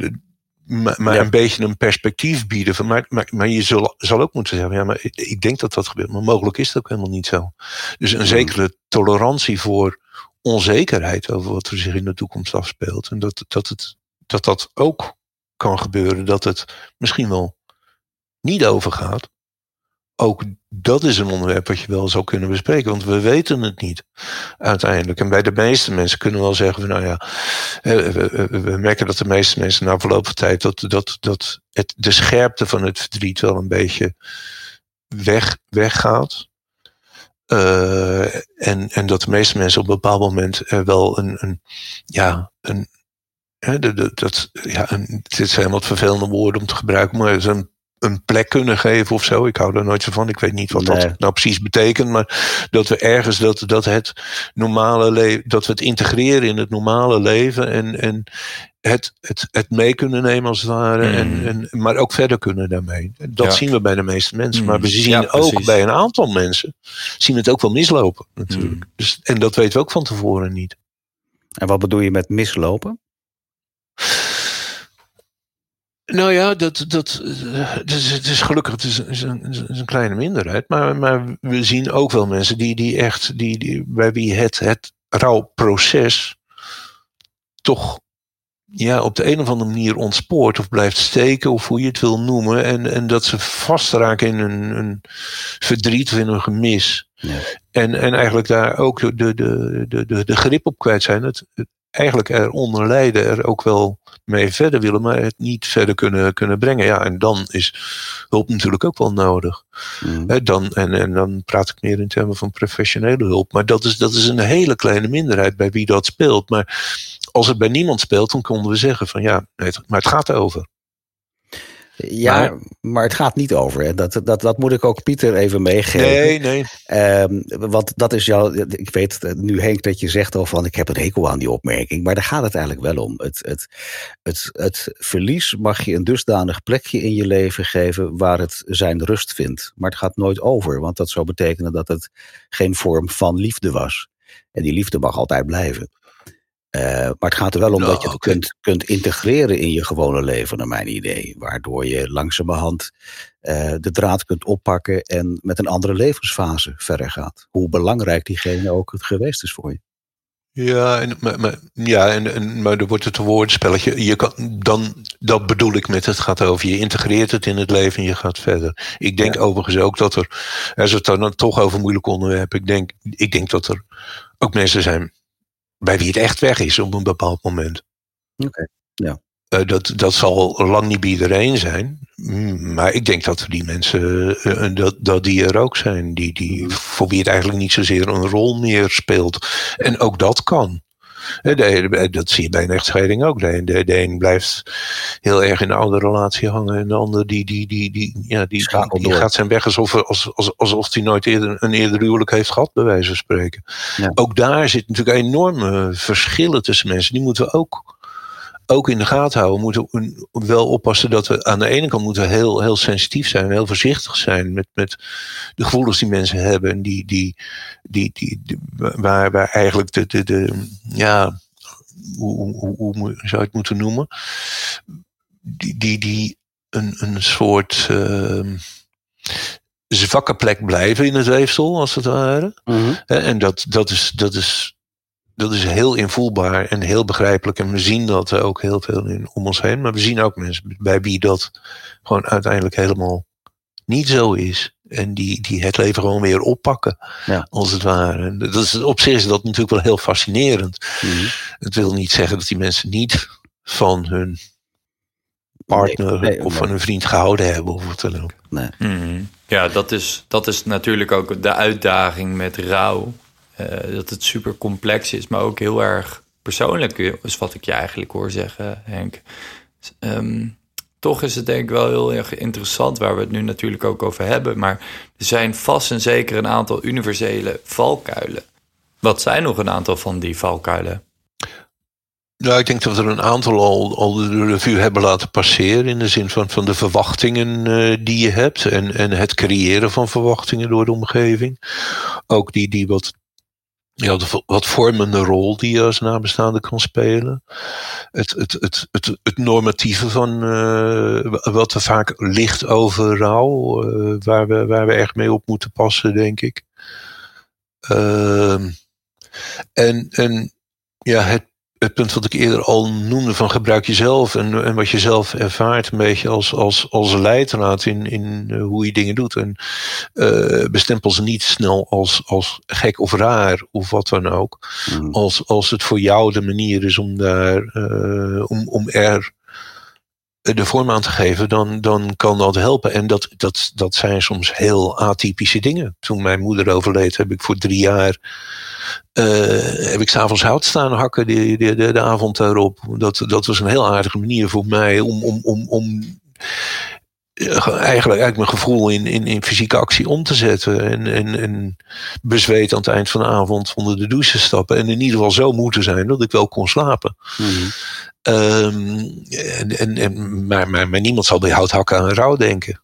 maar, een beetje een perspectief bieden. Van, maar, maar, maar je zal, zal ook moeten zeggen, ja, maar ik, ik denk dat dat gebeurt. Maar mogelijk is het ook helemaal niet zo. Dus een hmm. zekere tolerantie voor onzekerheid over wat er zich in de toekomst afspeelt. En dat, dat, het, dat dat ook kan gebeuren, dat het misschien wel niet overgaat. Ook dat is een onderwerp wat je wel zou kunnen bespreken, want we weten het niet uiteindelijk. En bij de meeste mensen kunnen we wel zeggen van nou ja, we, merken dat de meeste mensen na verloop van tijd dat, dat, dat het, de scherpte van het verdriet wel een beetje weg, weggaat. Uh, en, en dat de meeste mensen op een bepaald moment er wel een, een ja, een, hè, de, de, dat, ja, een, dit zijn wat vervelende woorden om te gebruiken, maar een, een plek kunnen geven of zo. Ik hou daar nooit zo van. Ik weet niet wat dat nou precies betekent, maar dat we ergens dat, dat het normale leven, dat we het integreren in het normale leven en, en het, het, het mee kunnen nemen als het ware. En, mm. en, maar ook verder kunnen daarmee. Dat zien we bij de meeste mensen. Maar we mm. zien ook bij een aantal mensen. Zien het ook wel mislopen natuurlijk. Mm. Dus, en dat weten we ook van tevoren niet. En wat bedoel je met mislopen? Nou ja, dat, dat, het, is, het is gelukkig het is, is, een, is een kleine minderheid. Maar, maar we zien ook wel mensen die, die echt, die, die, bij wie het, het rouwproces toch ja, op de een of andere manier ontspoort of blijft steken, of hoe je het wil noemen. En, en dat ze vastraken in een, een verdriet of in een gemis. Ja. En, en eigenlijk daar ook de, de, de, de, de grip op kwijt zijn. Het, eigenlijk eronder lijden, er ook wel mee verder willen, maar het niet verder kunnen, kunnen brengen. Ja, en dan is hulp natuurlijk ook wel nodig. Mm. dan, en, en dan praat ik meer in termen van professionele hulp. Maar dat is, dat is een hele kleine minderheid bij wie dat speelt. Maar als het bij niemand speelt, dan konden we zeggen van ja, maar het gaat over. Ja, maar, maar, het gaat niet over. Hè. Dat, dat, dat moet ik ook Pieter even meegeven. Nee, nee. Um, want dat is jouw. Ik weet nu, Henk, dat je zegt al van ik heb een hekel aan die opmerking. Maar daar gaat het eigenlijk wel om. Het, het, het, het verlies mag je een dusdanig plekje in je leven geven waar het zijn rust vindt. Maar het gaat nooit over. Want dat zou betekenen dat het geen vorm van liefde was. En die liefde mag altijd blijven. Uh, maar het gaat er wel om dat je het kunt, kunt integreren in je gewone leven, naar mijn idee. Waardoor je langzamerhand uh, de draad kunt oppakken en met een andere levensfase verder gaat. Hoe belangrijk diegene ook het geweest is voor je. Ja, en, maar, maar, ja en, en, maar er wordt het een woordspelletje. Je kan, dan, dat bedoel ik met het gaat over. Je integreert het in het leven en je gaat verder. Ik denk ja. overigens ook dat er, als het dan toch over moeilijk onderwerp, ik denk, ik denk dat er ook mensen zijn bij wie het echt weg is op een bepaald moment. Oké, okay. ja. Uh, dat, dat zal lang niet bij iedereen zijn. Maar ik denk dat die mensen, uh, dat, dat die er ook zijn. Die, die, voor wie het eigenlijk niet zozeer een rol meer speelt. En ook dat kan. De, dat zie je bij een echtscheiding ook. De, de, de een blijft heel erg in de oude relatie hangen. En de ander die, die, die, die, ja, die, die, die gaat zijn weg alsof, alsof, alsof hij nooit eerder, een eerder huwelijk heeft gehad, bij wijze van spreken. Ja. Ook daar zit natuurlijk enorme verschillen tussen mensen. Die moeten we ook ook in de gaten houden. We moeten wel oppassen dat we aan de ene kant moeten heel, heel sensitief zijn, heel voorzichtig zijn met, met de gevoelens die mensen hebben. En die, die, die, die, die waar, waar eigenlijk de, de, de ja, hoe, hoe, hoe, zou je het moeten noemen? Die, die, die een, een soort uh, zwakke plek blijven in het weefsel, als het ware. Mm -hmm. En dat, dat, is, dat is dat is heel invoelbaar en heel begrijpelijk. En we zien dat ook heel veel in, om ons heen. Maar we zien ook mensen bij wie dat gewoon uiteindelijk helemaal niet zo is. En die, die het leven gewoon weer oppakken, ja. als het ware. En dat is, op zich is dat natuurlijk wel heel fascinerend. Mm -hmm. Het wil niet zeggen dat die mensen niet van hun partner nee, nee, of van hun vriend gehouden hebben. Of wat dan ook. Nee. Mm -hmm. Ja, dat is, dat is natuurlijk ook de uitdaging met rouw. Uh, dat het super complex is, maar ook heel erg persoonlijk is wat ik je eigenlijk hoor zeggen, Henk. Um, toch is het denk ik wel heel erg interessant waar we het nu natuurlijk ook over hebben. Maar er zijn vast en zeker een aantal universele valkuilen. Wat zijn nog een aantal van die valkuilen? Nou, ik denk dat we er een aantal al, al de revue hebben laten passeren. In de zin van, van de verwachtingen uh, die je hebt. En, en het creëren van verwachtingen door de omgeving. Ook die, die wat ja, de wat vormende rol die je als nabestaande kan spelen. Het, het, het, het, het normatieve van uh, wat er vaak ligt over uh, waar, we, waar we echt mee op moeten passen, denk ik. Uh, en, en ja, het het punt wat ik eerder al noemde van gebruik jezelf en, en wat je zelf ervaart een beetje als, als, als leidraad in, in uh, hoe je dingen doet. En uh, bestempel ze niet snel als, als gek of raar of wat dan ook. Mm. Als, als het voor jou de manier is om daar, uh, om, om er de vorm aan te geven, dan, dan kan dat helpen. En dat, dat, dat zijn soms heel atypische dingen. Toen mijn moeder overleed, heb ik voor drie jaar uh, heb ik s'avonds hout staan hakken de, de, de, de, avond daarop. Dat, dat was een heel aardige manier voor mij om, om, om, om eigenlijk, eigenlijk mijn gevoel in, in, in fysieke actie om te zetten. En, en, en bezweet aan het eind van de avond onder de douche stappen. En in ieder geval zo moeten zijn dat ik wel kon slapen. Mm -hmm. um, en, en, en, maar, maar, maar niemand zal bij houthakken aan rouw denken.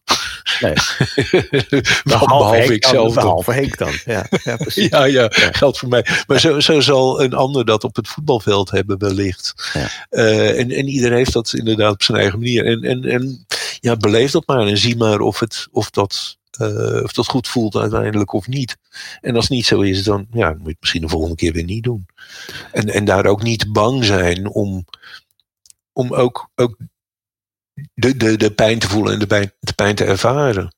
Nee. behalve, behalve ik zelf. Behalve Henk dan. Ja, ja, precies. ja, ja, ja, geldt voor mij. Maar zo, zo zal een ander dat op het voetbalveld hebben wellicht. Ja. Uh, en, en iedereen heeft dat inderdaad op zijn eigen manier. En, en, en ja, beleef dat maar en zie maar of, het, of, dat, uh, of dat goed voelt uiteindelijk of niet. En als het niet zo is, dan ja, moet je het misschien de volgende keer weer niet doen. En, en daar ook niet bang zijn om, om ook, ook de, de, de pijn te voelen en de pijn, pijn te ervaren.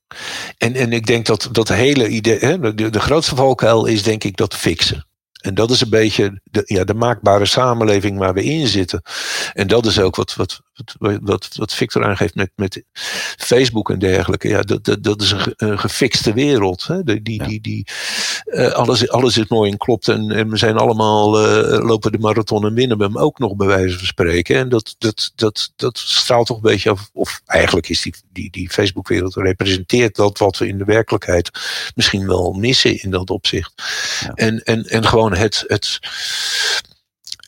En, en ik denk dat dat hele idee, hè, de, de grootste valkuil is denk ik dat fixen. En dat is een beetje de, ja, de maakbare samenleving waar we in zitten. En dat is ook wat, wat, wat, wat, wat Victor aangeeft met, met Facebook en dergelijke. Ja, dat, dat, dat is een, een gefixte wereld. Hè? Die, die, die, die, uh, alles, alles is mooi en klopt. En, en we zijn allemaal uh, lopen de marathon en winnen we hem ook nog bij wijze van spreken. En dat, dat, dat, dat straalt toch een beetje af. Of eigenlijk is die, die, die Facebook-wereld representeert dat wat we in de werkelijkheid misschien wel missen in dat opzicht. Ja. En, en, en gewoon het, het,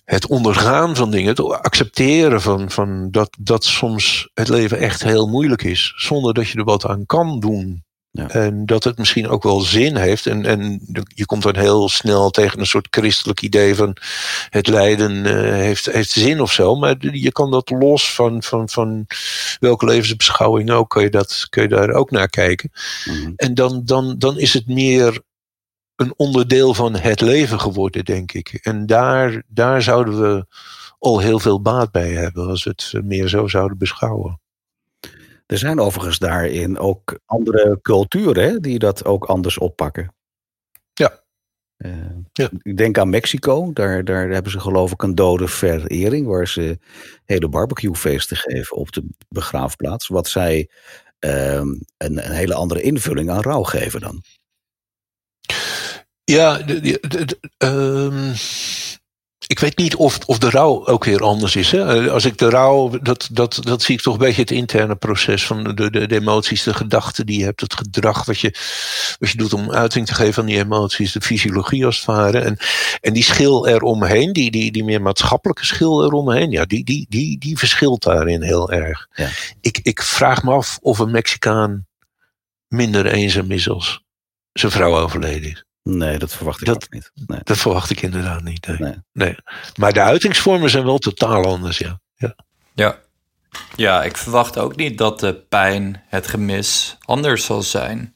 het ondergaan van dingen, het accepteren van, van dat, dat soms het leven echt heel moeilijk is, zonder dat je er wat aan kan doen. Ja. En dat het misschien ook wel zin heeft. En, en je komt dan heel snel tegen een soort christelijk idee van het lijden uh, heeft, heeft zin of zo. Maar je kan dat los van, van, van welke levensbeschouwing ook, kun je, dat, kun je daar ook naar kijken. Mm -hmm. En dan, dan, dan is het meer een onderdeel van het leven geworden, denk ik. En daar, daar zouden we al heel veel baat bij hebben als we het meer zo zouden beschouwen. Er zijn overigens daarin ook andere culturen hè, die dat ook anders oppakken. Ja. Uh, ja. Ik denk aan Mexico, daar, daar hebben ze geloof ik een dode verering, waar ze hele barbecuefeesten geven op de begraafplaats, wat zij uh, een, een hele andere invulling aan rouw geven dan. Ja, de, de, de, um, ik weet niet of, of de rouw ook weer anders is. Hè? Als ik de rouw, dat, dat, dat zie ik toch een beetje het interne proces van de, de, de emoties, de gedachten die je hebt, het gedrag wat je, wat je doet om uiting te geven aan die emoties, de fysiologie als het ware. En, en die schil eromheen, die, die, die meer maatschappelijke schil eromheen, ja, die, die, die, die verschilt daarin heel erg. Ja. Ik, ik vraag me af of een Mexicaan minder eenzaam is als zijn vrouw overleden is. Nee, dat verwacht ik dat, ook niet. Nee. Dat verwacht ik inderdaad niet. Nee. Nee. nee. Maar de uitingsvormen zijn wel totaal anders, ja. ja. Ja. Ja, ik verwacht ook niet dat de pijn, het gemis anders zal zijn.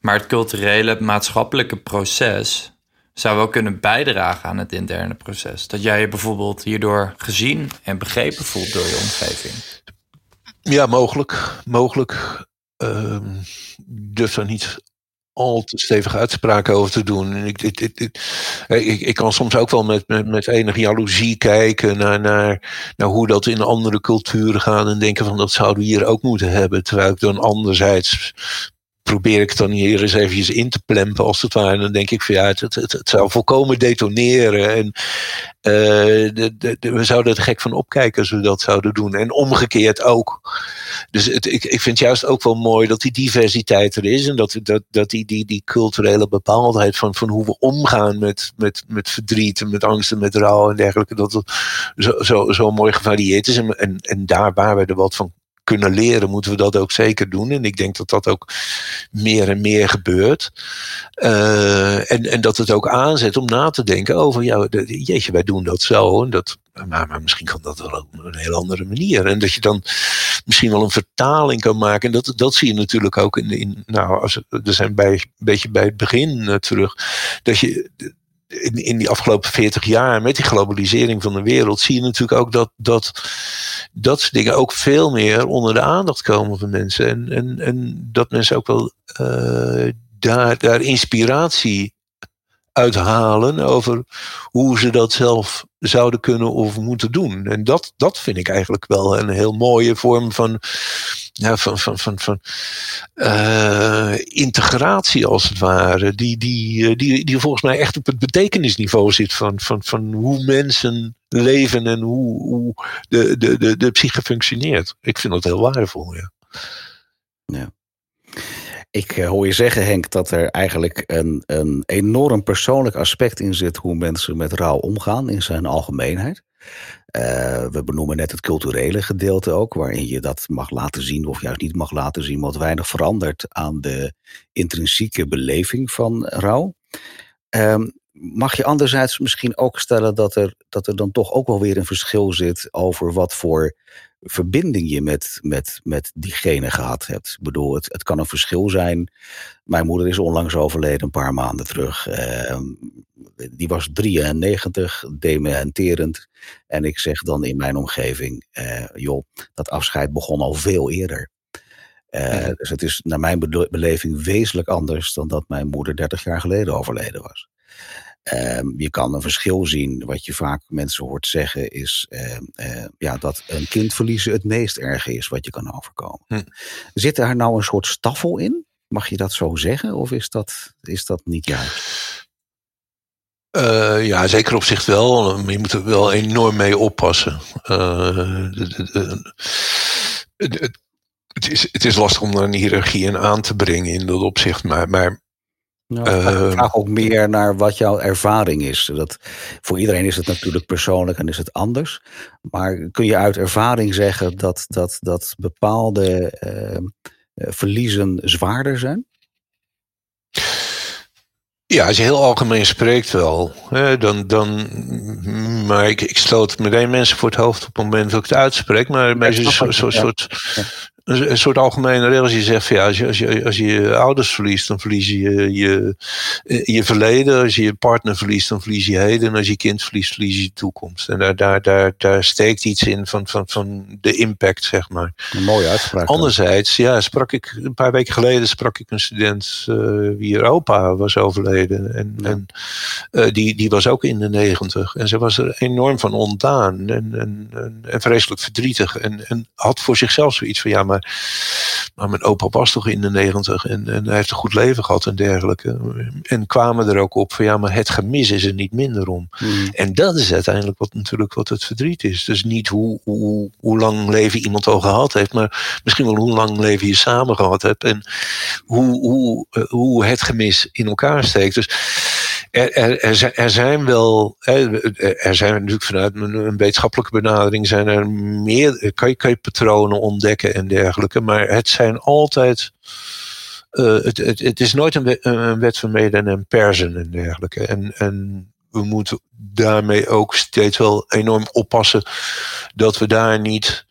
Maar het culturele, het maatschappelijke proces zou wel kunnen bijdragen aan het interne proces. Dat jij je bijvoorbeeld hierdoor gezien en begrepen voelt door je omgeving. Ja, mogelijk. Mogelijk. Um, durf daar niet al te stevige uitspraken over te doen. Ik, ik, ik, ik, ik kan soms ook wel met, met, met enige jaloezie kijken naar, naar, naar hoe dat in andere culturen gaat en denken van dat zouden we hier ook moeten hebben. Terwijl ik dan anderzijds probeer ik dan hier eens eventjes in te plempen als het ware. En dan denk ik van ja, het, het, zou volkomen detoneren. En uh, de, we zouden er gek van opkijken als we dat zouden doen. En omgekeerd ook. Dus het, ik, ik vind juist ook wel mooi dat die diversiteit er is. En dat, dat, dat die, die, die culturele bepaaldheid van, van hoe we omgaan met, met, met verdriet en met angst en met rouw en dergelijke. Dat zo, zo, zo mooi gevarieerd is. En, en, en daar waar we er wat van kunnen leren, moeten we dat ook zeker doen. En ik denk dat dat ook meer en meer gebeurt. Uh, en, en dat het ook aanzet om na te denken over, ja, jeetje, wij doen dat zo. En dat, maar, maar misschien kan dat wel op een heel andere manier. En dat je dan misschien wel een vertaling kan maken. En dat, dat zie je natuurlijk ook in, in nou, als, we zijn bij, een beetje bij het begin uh, terug. Dat je in, in die afgelopen 40 jaar met die globalisering van de wereld zie je natuurlijk ook dat dat, dat soort dingen ook veel meer onder de aandacht komen van mensen. En, en, en dat mensen ook wel uh, daar, daar inspiratie uithalen over hoe ze dat zelf zouden kunnen of moeten doen. En dat, dat vind ik eigenlijk wel een heel mooie vorm van, ja, van, van, van, van uh, integratie als het ware. Die, die, eh, die, die volgens mij echt op het betekenisniveau zit van, van, van hoe mensen leven en hoe, hoe de, de, de, de psyche functioneert. Ik vind dat heel waardevol, ja. Ja. Ik eh, hoor je zeggen, Henk, dat er eigenlijk een, een enorm persoonlijk aspect in zit hoe mensen met rouw omgaan in zijn algemeenheid. Uh, we benoemen net het culturele gedeelte ook, waarin je dat mag laten zien of juist niet mag laten zien, wat weinig verandert aan de intrinsieke beleving van rouw. Um, mag je anderzijds misschien ook stellen dat er, dat er dan toch ook wel weer een verschil zit over wat voor verbinding je met, met, met diegene gehad hebt. Ik bedoel, het, het kan een verschil zijn. Mijn moeder is onlangs overleden, een paar maanden terug. Uh, die was 93, dementerend. En ik zeg dan in mijn omgeving, uh, joh, dat afscheid begon al veel eerder. Uh, Dus het is naar mijn beleving wezenlijk anders dan dat mijn moeder 30 jaar geleden overleden was. Ehm, je kan een verschil zien. Wat je vaak mensen hoort zeggen is ehm, eh, ja, dat een kind verliezen het meest erg is wat je kan overkomen. Hm. Zit daar nou een soort staffel in? Mag je dat zo zeggen of is dat, is dat niet juist? Uh, ja, zeker op zich wel. Je moet er wel enorm mee oppassen. Uh, het, is, het is lastig om daar een hiërarchie in aan te brengen in dat opzicht. Maar, maar nou, ik vraag ook meer naar wat jouw ervaring is. Dat, voor iedereen is het natuurlijk persoonlijk en is het anders. Maar kun je uit ervaring zeggen dat, dat, dat bepaalde uh, verliezen zwaarder zijn? Ja, als je heel algemeen spreekt wel. Hè, dan, dan, maar ik, ik stoot meteen mensen voor het hoofd op het moment dat ik het uitspreek. Maar zo'n soort, soort, een, soort algemene regel. Je zegt, van, ja, als, je, als, je, als je je ouders verliest, dan verlies je je, je verleden. Als je je partner verliest, dan verlies je heden. En als je kind verliest, verlies je je toekomst. En daar, daar, daar, daar steekt iets in van, van, van de impact, zeg maar. Een mooie uitspraak. Anderzijds, ja, sprak ik een paar weken geleden sprak ik een student uh, wie er opa was overleden. En, ja. en uh, die, die was ook in de negentig. En ze was er enorm van ontdaan en, en, en, en vreselijk verdrietig. En, en had voor zichzelf zoiets van, ja, maar maar, mijn opa was toch in de negentig en, en hij heeft een goed leven gehad en dergelijke. En kwamen er ook op van ja, maar het gemis is er niet minder om. Hmm. En dat is uiteindelijk wat natuurlijk wat het verdriet is. Dus niet hoe, hoe, hoe lang leven iemand al gehad heeft, maar misschien wel hoe lang leven je samen gehad hebt en hoe, hoe, hoe het gemis in elkaar steekt. Dus er, er, zijn wel, er zijn natuurlijk vanuit een wetenschappelijke benadering zijn er meer, kan je, patronen ontdekken en dergelijke, maar het zijn altijd, uh, het, het, is nooit een, wet van mede en persen en dergelijke. En, en we moeten daarmee ook steeds wel enorm oppassen dat we daar niet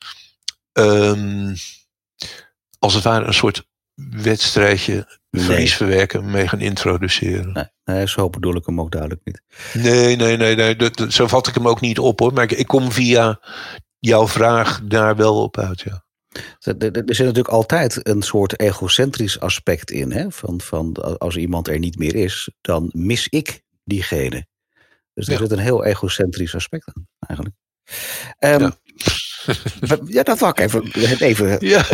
um, als het ware een soort wedstrijdje verliesverwerken nee. mee gaan introduceren. Nee, nee, zo bedoel ik hem ook duidelijk niet. Nee, nee, nee, nee dat, dat, zo vat ik hem ook niet op hoor. Maar ik, ik kom via jouw vraag daar wel op uit, ja. Er zit natuurlijk altijd een soort egocentrisch aspect in. Hè? Van, van als iemand er niet meer is, dan mis ik diegene. Dus er ja. zit een heel egocentrisch aspect aan, eigenlijk. Um, ja. Ja, dat wou ik even. even ja.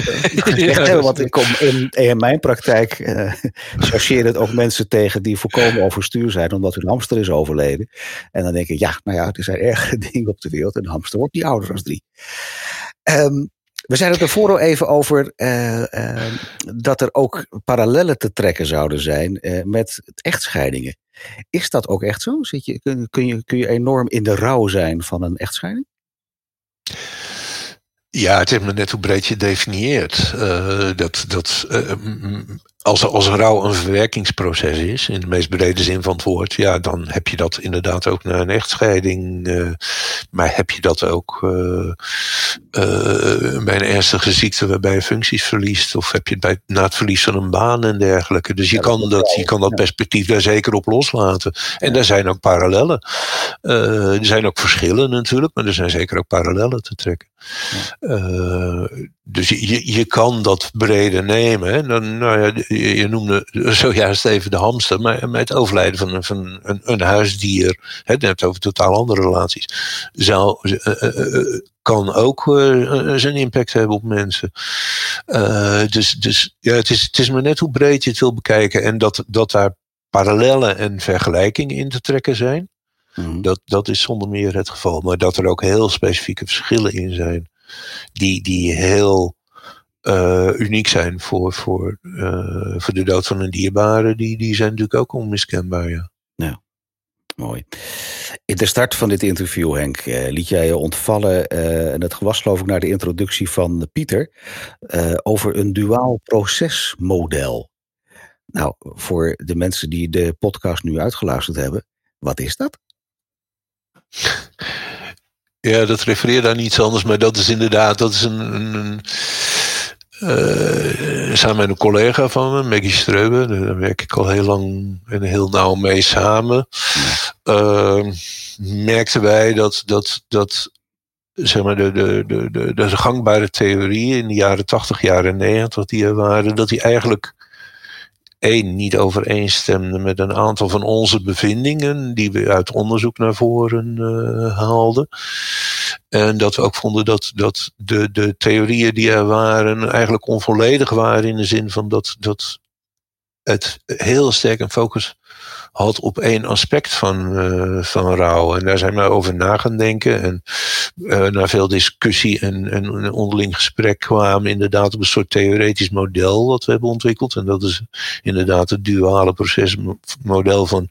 ja, want ik kom in, in mijn praktijk. Uh, chargeer het ook mensen tegen die volkomen overstuur zijn. omdat hun hamster is overleden. En dan denk ik, ja, nou ja, er zijn ergere dingen op de wereld. En de hamster wordt niet ouder dan drie. Um, we zeiden het ervoor al even over uh, uh, dat er ook parallellen te trekken zouden zijn uh, met echtscheidingen. Is dat ook echt zo? Zit je, kun, kun, je, kun je enorm in de rouw zijn van een echtscheiding? Ja, het is me net hoe breed je definieert. Uh, dat, dat, uh, als, als rouw een verwerkingsproces is, in de meest brede zin van het woord, ja, dan heb je dat inderdaad ook na een echtscheiding. Uh, maar heb je dat ook bij een ernstige ziekte waarbij je functies verliest, of heb je het bij, na het verlies van een baan en dergelijke. Dus je, ja, kan, dat, je kan dat perspectief daar zeker op loslaten. En ja. daar zijn ook parallellen. er zijn ook verschillen natuurlijk, maar er zijn zeker ook parallellen te trekken. Ja. Uh, dus je, je kan dat breder nemen. Hè. Dan, nou ja, je, je noemde zojuist even de hamster, maar met het overlijden van, van een, een huisdier, hè, het over totaal andere relaties, zou, uh, uh, kan ook zijn impact hebben op mensen. dus dus ja, het, is, het is maar net hoe breed je het wil bekijken en dat, dat daar parallellen en vergelijkingen in te trekken zijn. Mm. Dat, dat is zonder meer het geval. Maar dat er ook heel specifieke verschillen in zijn. Die, die heel uh, uniek zijn voor, voor, uh, voor de dood van een dierbare. Die, die zijn natuurlijk ook onmiskenbaar. Ja. ja. Mooi. In de start van dit interview, Henk, uh, liet jij je ontvallen, en dat was geloof ik naar de introductie van Pieter, over een duaal procesmodel. Nou, voor de mensen die de podcast nu uitgeluisterd hebben, wat is dat? Ja, dat refereert aan iets anders, maar dat is inderdaad, dat is een, een, een uh, samen met een collega van me, Maggie Streuben, daar werk ik al heel lang en heel nauw mee samen. Uh, merkten wij dat, dat, dat zeg maar, de, de, de, de, de gangbare theorieën in de jaren 80, jaren 90 die er waren, dat die eigenlijk één niet overeenstemde met een aantal van onze bevindingen, die we uit onderzoek naar voren uh, haalden. En dat we ook vonden dat, dat de, de theorieën die er waren eigenlijk onvolledig waren in de zin van dat, dat het heel sterk een focus had op één aspect van, uh, van rouw. En daar zijn we over na gaan denken. En uh, na veel discussie en, en een onderling gesprek kwamen inderdaad op een soort theoretisch model wat we hebben ontwikkeld. En dat is inderdaad het duale procesmodel van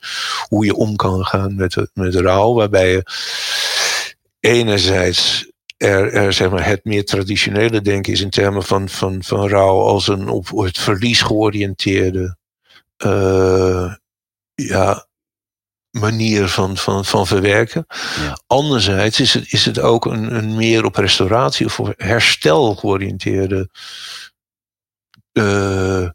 hoe je om kan gaan met, met rouw. Waarbij je enerzijds er, er, zeg maar, het meer traditionele denken is in termen van, van, van rouw als een op het verlies georiënteerde uh, ja, manier van, van, van verwerken. Ja. Anderzijds is het, is het ook een, een meer op restauratie of herstel georiënteerde uh,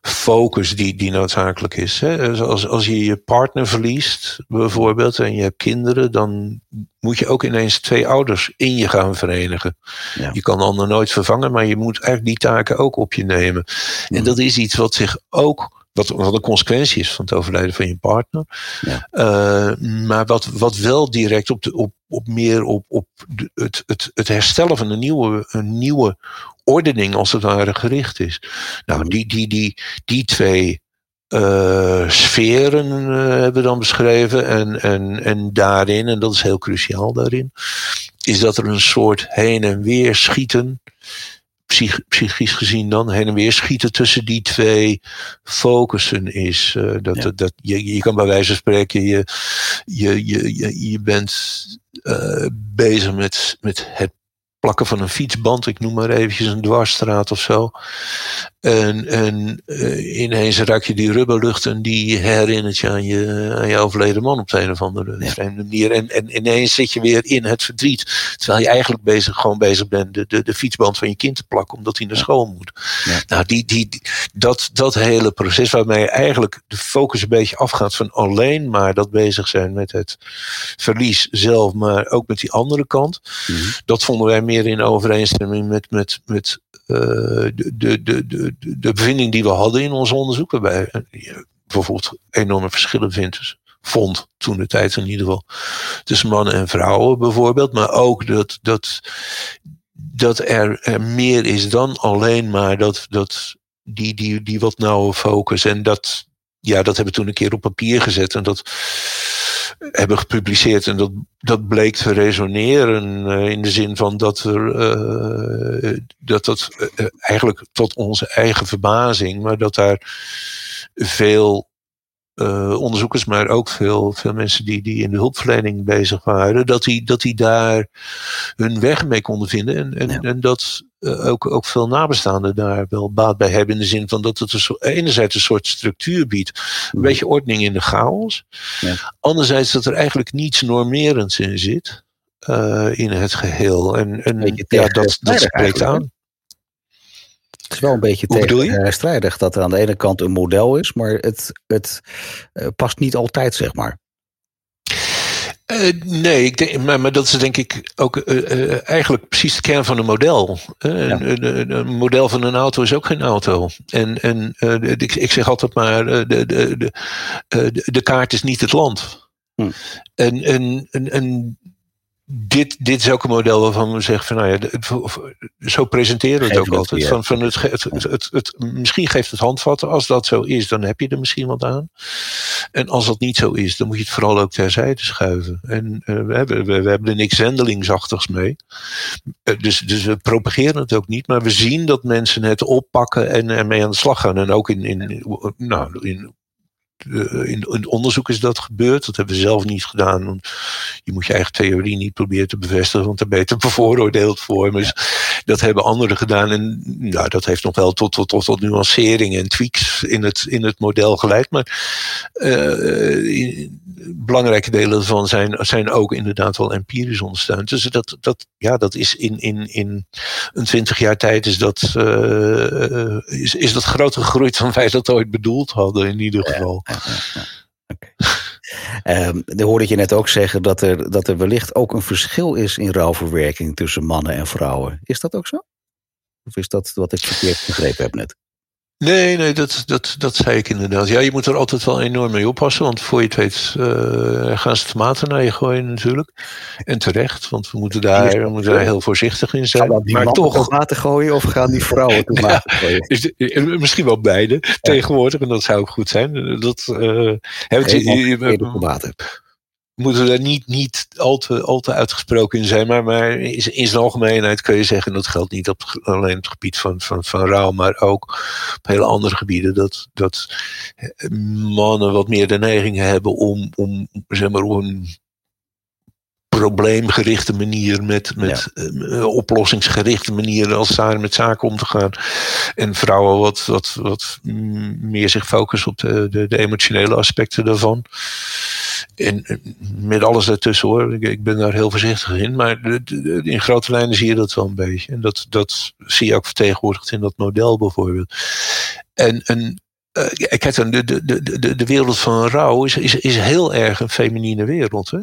focus die, die noodzakelijk is. Hè? Dus als, als je je partner verliest, bijvoorbeeld, en je hebt kinderen, dan moet je ook ineens twee ouders in je gaan verenigen. Ja. Je kan de ander nooit vervangen, maar je moet eigenlijk die taken ook op je nemen. En dat is iets wat zich ook wat, wat een consequentie is van het overlijden van je partner. Ja. Uh, maar wat, wat wel direct op, de, op, op meer op, op de, het, het, het herstellen van een nieuwe, een nieuwe ordening als het ware gericht is. Nou, die, die, die, die twee uh, sferen uh, hebben we dan beschreven. En, en, en daarin, en dat is heel cruciaal daarin, is dat er een soort heen en weer schieten psych, psychisch gezien dan heen en weer schieten tussen die twee focussen is. Uh, dat, ja. dat, je, je kan bij wijze van spreken, je, je, je, je bent uh, bezig met, met het plakken van een fietsband, ik noem maar eventjes een dwarsstraat of zo. En, en uh, ineens raak je die rubberlucht en die herinnert je aan je, aan je overleden man op de een of andere ja. vreemde manier. En, en ineens zit je weer in het verdriet. Terwijl je eigenlijk bezig, gewoon bezig bent de, de, de fietsband van je kind te plakken omdat hij naar school moet. Ja. Nou, die, die, die, dat, dat hele proces waarmee eigenlijk de focus een beetje afgaat van alleen maar dat bezig zijn met het verlies zelf, maar ook met die andere kant. Mm -hmm. Dat vonden wij meer in overeenstemming met, met, met uh, de, de, de, de, de bevinding die we hadden in ons onderzoek. Waarbij je bijvoorbeeld enorme verschillen vindt. Vond toen de tijd in ieder geval. Tussen mannen en vrouwen bijvoorbeeld. Maar ook dat, dat, dat er, er meer is dan alleen maar dat, dat die, die, die wat nauwe focus. En dat, ja, dat hebben we toen een keer op papier gezet. En dat hebben gepubliceerd. En dat, dat bleek te resoneren uh, in de zin van dat er uh, dat dat uh, eigenlijk tot onze eigen verbazing, maar dat daar veel uh, onderzoekers, maar ook veel, veel mensen die, die in de hulpverlening bezig waren, dat die, dat die daar hun weg mee konden vinden. En, en, ja. en dat uh, ook, ook veel nabestaanden daar wel baat bij hebben. In de zin van dat het een soort, enerzijds een soort structuur biedt. Een beetje ordening in de chaos. Ja. Anderzijds dat er eigenlijk niets normerends in zit. Uh, in het geheel. En, en ja, dat, dat spreekt aan. Het is wel een beetje tegenstrijdig dat er aan de ene kant een model is, maar het, het uh, past niet altijd, zeg maar. Uh, nee, ik denk, maar, maar, dat is denk ik ook uh, eigenlijk precies de kern van een model. Ja. Een, een, een, model van een auto is ook geen auto. En, en ik, ik, zeg altijd maar, de, de, de, de, kaart is niet het land. Hm. En, en, en, en dit, dit is ook een model waarvan we zeggen van nou ja, zo presenteren we het ook altijd. Van, van het, het, het, het, het, misschien geeft het handvatten. Als dat zo is, dan heb je er misschien wat aan. En als dat niet zo is, dan moet je het vooral ook terzijde schuiven. En uh, we, hebben, we, we, hebben er niks zendelingsachtigs mee. Uh, dus, dus we propageren het ook niet. Maar we zien dat mensen het oppakken en ermee aan de slag gaan. En ook in, in, nou, in in, in onderzoek is dat gebeurd. Dat hebben we zelf niet gedaan. Want je moet je eigen theorie niet proberen te bevestigen, want daar ben je te bevooroordeeld voor. Maar dat hebben anderen gedaan. En nou, dat heeft nog wel tot, tot, tot, tot nuanceringen en tweaks in het, in het model geleid. Maar uh, belangrijke delen ervan zijn, zijn ook inderdaad wel empirisch ondersteund. Dus dat, dat, ja, dat is in, in, in een twintig jaar tijd is dat, uh, is, is dat groter gegroeid dan wij dat ooit bedoeld hadden in ieder geval. Ja, ja, ja. Okay. Um, dan hoorde ik je net ook zeggen dat er, dat er wellicht ook een verschil is in rouwverwerking tussen mannen en vrouwen. Is dat ook zo? Of is dat wat ik verkeerd begrepen heb net? Nee, nee, dat, dat, dat zei ik inderdaad. Ja, je moet er altijd wel enorm mee oppassen, want voor je het weet uh, gaan ze tomaten naar je gooien natuurlijk. En terecht, want we moeten daar, we moeten daar heel voorzichtig in zijn. Gaan die maar toch tomaten gooien of gaan die vrouwen tomaten ja, gooien? Is de, misschien wel beide tegenwoordig, en dat zou ook goed zijn. Dat, uh, heb je, tomaten moeten we daar niet, niet al, te, al te uitgesproken in zijn. Maar, maar in, in zijn algemeenheid kun je zeggen, en dat geldt niet op, alleen op het gebied van, van, van rouw, maar ook op hele andere gebieden, dat, dat mannen wat meer de neiging hebben om, om zeg maar, op een probleemgerichte manier, met, met ja. oplossingsgerichte manier als samen met zaken om te gaan. En vrouwen wat, wat, wat meer zich focussen op de, de, de emotionele aspecten daarvan. En met alles ertussen hoor. Ik, ik, ben daar heel voorzichtig in. Maar in grote lijnen zie je dat wel een beetje. En dat, dat zie je ook vertegenwoordigd in dat model bijvoorbeeld. En, en uh, kijk dan, de, de, de, de wereld van rouw is, is, is heel erg een feminine wereld. Hè?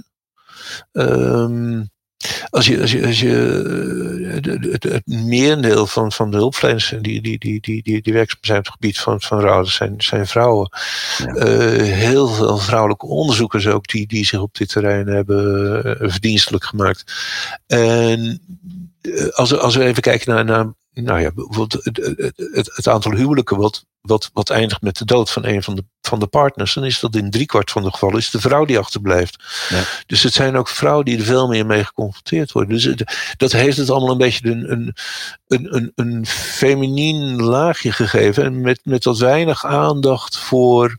Um, als je, als je, als je het, het merendeel van, van de hulpverleners die, die, die, die, die, die werkzaam zijn op het gebied van, van zijn, zijn vrouwen. Ja. Uh, heel veel vrouwelijke onderzoekers ook die, die zich op dit terrein hebben uh, verdienstelijk gemaakt. En als, als we even kijken naar, naar nou ja, bijvoorbeeld het, het, het, aantal huwelijken wat, wat, wat eindigt met de dood van een van de, van de partners, dan is dat in driekwart van de gevallen is de vrouw die achterblijft. Ja. Dus het zijn ook vrouwen die er veel meer mee geconfronteerd worden. Dus het, dat heeft het allemaal een beetje een, een, een, een, een feminien laagje gegeven. En met, met wat weinig aandacht voor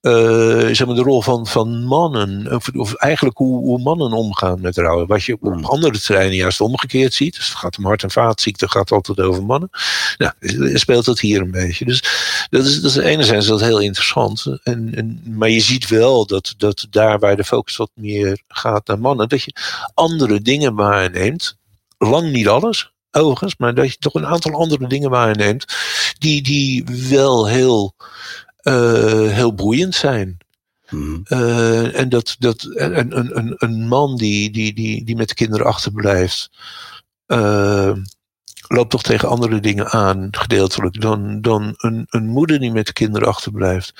zeg maar de rol van, van mannen, of, of eigenlijk hoe, hoe, mannen omgaan met rouwen. Wat je op hmm. andere terreinen juist omgekeerd ziet. Dus het gaat om hart- en vaatziekten, gaat altijd over mannen. Nou, speelt dat hier een beetje. Dus dat is, dat is enerzijds dat heel interessant. En, en, maar je ziet wel dat, dat daar waar de focus wat meer gaat naar mannen, dat je andere dingen waarneemt. Lang niet alles, overigens, maar dat je toch een aantal andere dingen waarneemt. Die, die wel heel uh, heel boeiend zijn. Hmm. Uh, en dat, dat een, een, een man die, die, die, die met de kinderen achterblijft, uh, loopt toch tegen andere dingen aan, gedeeltelijk, dan, dan een, een moeder die met de kinderen achterblijft.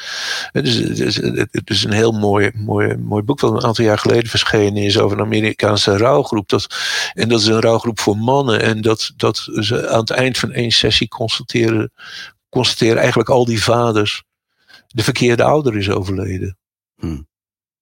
Het is, het is, het is een heel mooi, mooi, mooi boek dat een aantal jaar geleden verschenen is over een Amerikaanse rouwgroep. Dat, en dat is een rouwgroep voor mannen. En dat, dat ze aan het eind van één sessie constateren, constateren eigenlijk al die vaders de verkeerde ouder is overleden. Hmm.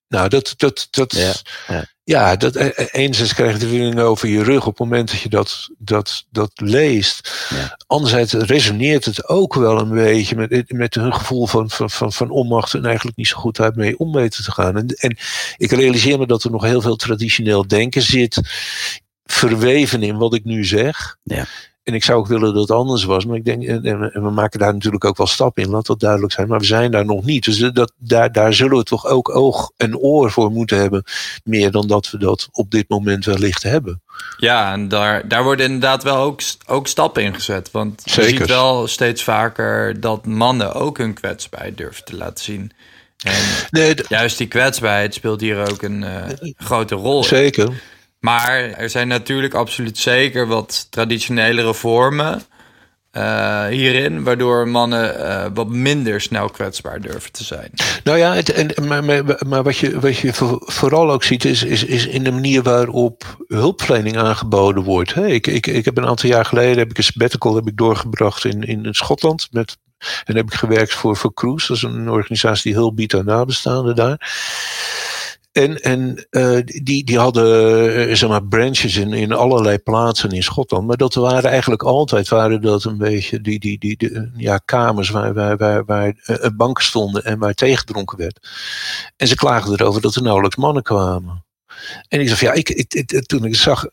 Nou, dat, dat, dat, ja, ja. ja dat, eh, eh, enerzijds krijg je de feeling over je rug op het moment dat je dat, dat, dat leest. Ja. Anderzijds resoneert het ook wel een beetje met, met hun gevoel van, van, van, van onmacht en eigenlijk niet zo goed uit mee om weten te gaan. En, en ik realiseer me dat er nog heel veel traditioneel denken zit verweven in wat ik nu zeg. Ja. En ik zou ook willen dat het anders was. Maar ik denk, en, we maken daar natuurlijk ook wel stappen in, laat dat duidelijk zijn. Maar we zijn daar nog niet. Dus dat, daar, daar zullen we toch ook oog en oor voor moeten hebben. Meer dan dat we dat op dit moment wellicht hebben. Ja, en daar, daar worden inderdaad wel ook, ook stappen in gezet. Want Zeker. je ziet wel steeds vaker dat mannen ook hun kwetsbaarheid durven te laten zien. En nee, juist die kwetsbaarheid speelt hier ook een uh, grote rol. Zeker. Maar er zijn natuurlijk absoluut zeker wat traditionelere vormen uh, hierin, waardoor mannen uh, wat minder snel kwetsbaar durven te zijn. Nou ja, en, maar, maar, maar, wat je, wat je vooral ook ziet, is, is, is in de manier waarop hulpverlening aangeboden wordt. Hey, ik, ik, ik heb een aantal jaar geleden heb ik een sabbatical heb ik doorgebracht in, in Schotland met en heb ik gewerkt voor, voor Cruise, dat is een organisatie die hulp biedt aan nabestaanden daar. En, en uh, die, die hadden uh, zeg maar branches in, in allerlei plaatsen in Schotland. Maar dat waren eigenlijk altijd waren dat een beetje die, die, die, ja, kamers waar, waar, waar, waar uh, banken stonden en waar tegendronken werd. En ze klaagden erover dat er nauwelijks mannen kwamen. En ik zei, ja, ik, ik, toen ik het zag,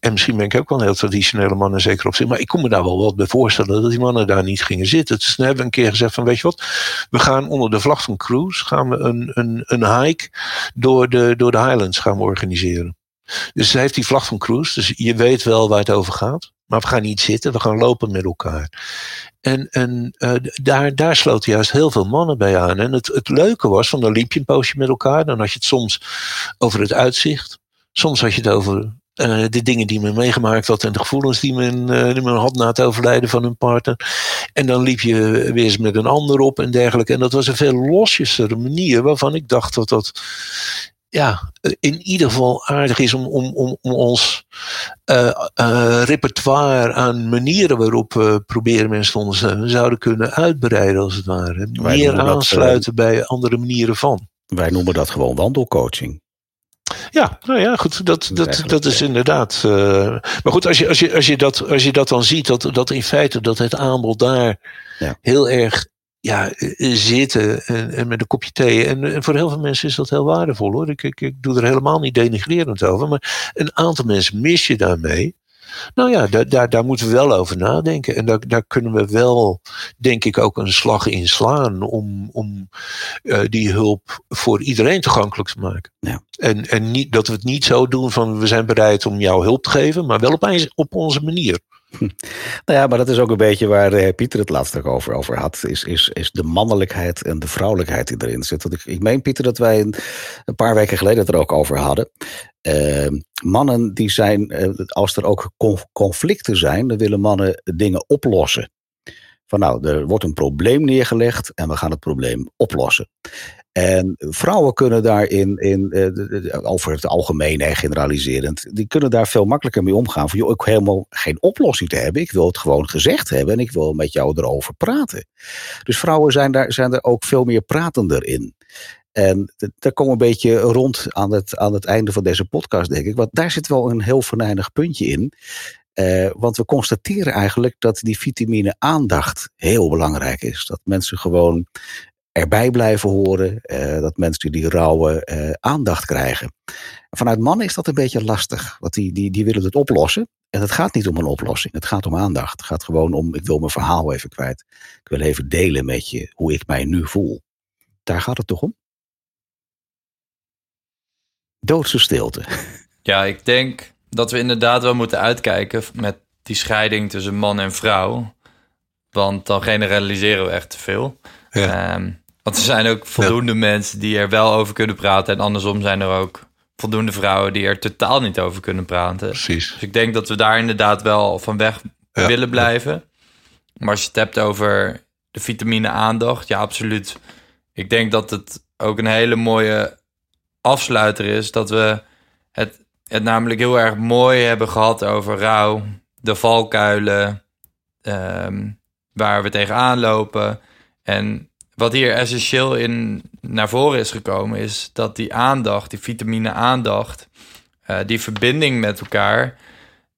en misschien ben ik ook wel een heel traditionele man, en zeker op zich, maar ik kon me daar wel wat bij voorstellen dat die mannen daar niet gingen zitten. Dus toen hebben we een keer gezegd van, weet je wat, we gaan onder de vlag van Cruise, gaan we een, een, een hike door de, door de Highlands gaan we organiseren. Dus hij heeft die vlag van Cruise, dus je weet wel waar het over gaat. Maar we gaan niet zitten, we gaan lopen met elkaar. En, en uh, daar, daar sloten juist heel veel mannen bij aan. En het, het leuke was, van dan liep je een poosje met elkaar. Dan had je het soms over het uitzicht. Soms had je het over Uh, de dingen die men meegemaakt had en de gevoelens die men, uh, men had na het overlijden van hun partner. En dan liep je weer eens met een ander op en dergelijke. En dat was een veel losjesere manier waarvan ik dacht dat dat ja, in ieder geval aardig is om, om, om, om ons uh, uh, repertoire aan manieren waarop we proberen mensen te ondersteunen zouden kunnen uitbreiden als het ware. Meer aansluiten dat, bij andere manieren van. Wij noemen dat gewoon wandelcoaching. Ja, nou ja, goed, dat, dat, dat is inderdaad. Uh, maar goed, als je, als, je, als, je dat, als je dat dan ziet, dat, dat in feite dat het aanbod daar ja. heel erg ja, zitten en, en, met een kopje thee. En, en, voor heel veel mensen is dat heel waardevol hoor. Ik, ik, ik doe er helemaal niet denigrerend over. Maar een aantal mensen mis je daarmee. Nou ja, daar, daar, daar moeten we wel over nadenken. En daar, daar kunnen we wel, denk ik, ook een slag in slaan om, om uh, die hulp voor iedereen toegankelijk te maken. Ja. En, en niet, dat we het niet zo doen van we zijn bereid om jou hulp te geven, maar wel op, op onze manier. Nou ja, maar dat is ook een beetje waar uh, Pieter het laatst ook over, over had. Is, is, is de mannelijkheid en de vrouwelijkheid die erin zit. Want ik, ik meen, Pieter, dat wij een, een paar weken geleden het er ook over hadden. Uh, mannen die zijn, uh, als er ook conflicten zijn, dan willen mannen dingen oplossen. Van nou, er wordt een probleem neergelegd en we gaan het probleem oplossen. En vrouwen kunnen daarin, in, uh, over het algemeen en generaliserend, die kunnen daar veel makkelijker mee omgaan. Van joh, ik helemaal geen oplossing te hebben. Ik wil het gewoon gezegd hebben en ik wil met jou erover praten. Dus vrouwen zijn daar, zijn er ook veel meer pratender in. En daar komen een beetje rond aan het, aan het einde van deze podcast, denk ik. Want daar zit wel een heel venijnig puntje in. Uh, want we constateren eigenlijk dat die vitamine aandacht heel belangrijk is. Dat mensen gewoon erbij blijven horen. Uh, dat mensen die rouwen uh, aandacht krijgen. Vanuit mannen is dat een beetje lastig. Want die, die, die willen het oplossen. En het gaat niet om een oplossing. Het gaat om aandacht. Het gaat gewoon om, ik wil mijn verhaal even kwijt. Ik wil even delen met je hoe ik mij nu voel. Daar gaat het toch om? Doodse stilte. Ja, ik denk dat we inderdaad wel moeten uitkijken met die scheiding tussen man en vrouw. Want dan generaliseren we echt te veel. Ja. Um, want er zijn ook voldoende mensen die er wel over kunnen praten. En andersom zijn er ook voldoende vrouwen die er totaal niet over kunnen praten. Precies. Dus ik denk dat we daar inderdaad wel van weg willen blijven. Maar als je het hebt over de vitamine aandacht, ja, absoluut. Ik denk dat het ook een hele mooie afsluiter is. Dat we het, het namelijk heel erg mooi hebben gehad over rouw, de valkuilen, um, waar we tegenaan lopen. En wat hier essentieel in naar voren is gekomen, is dat die aandacht, die vitamine aandacht, uh, die verbinding met elkaar,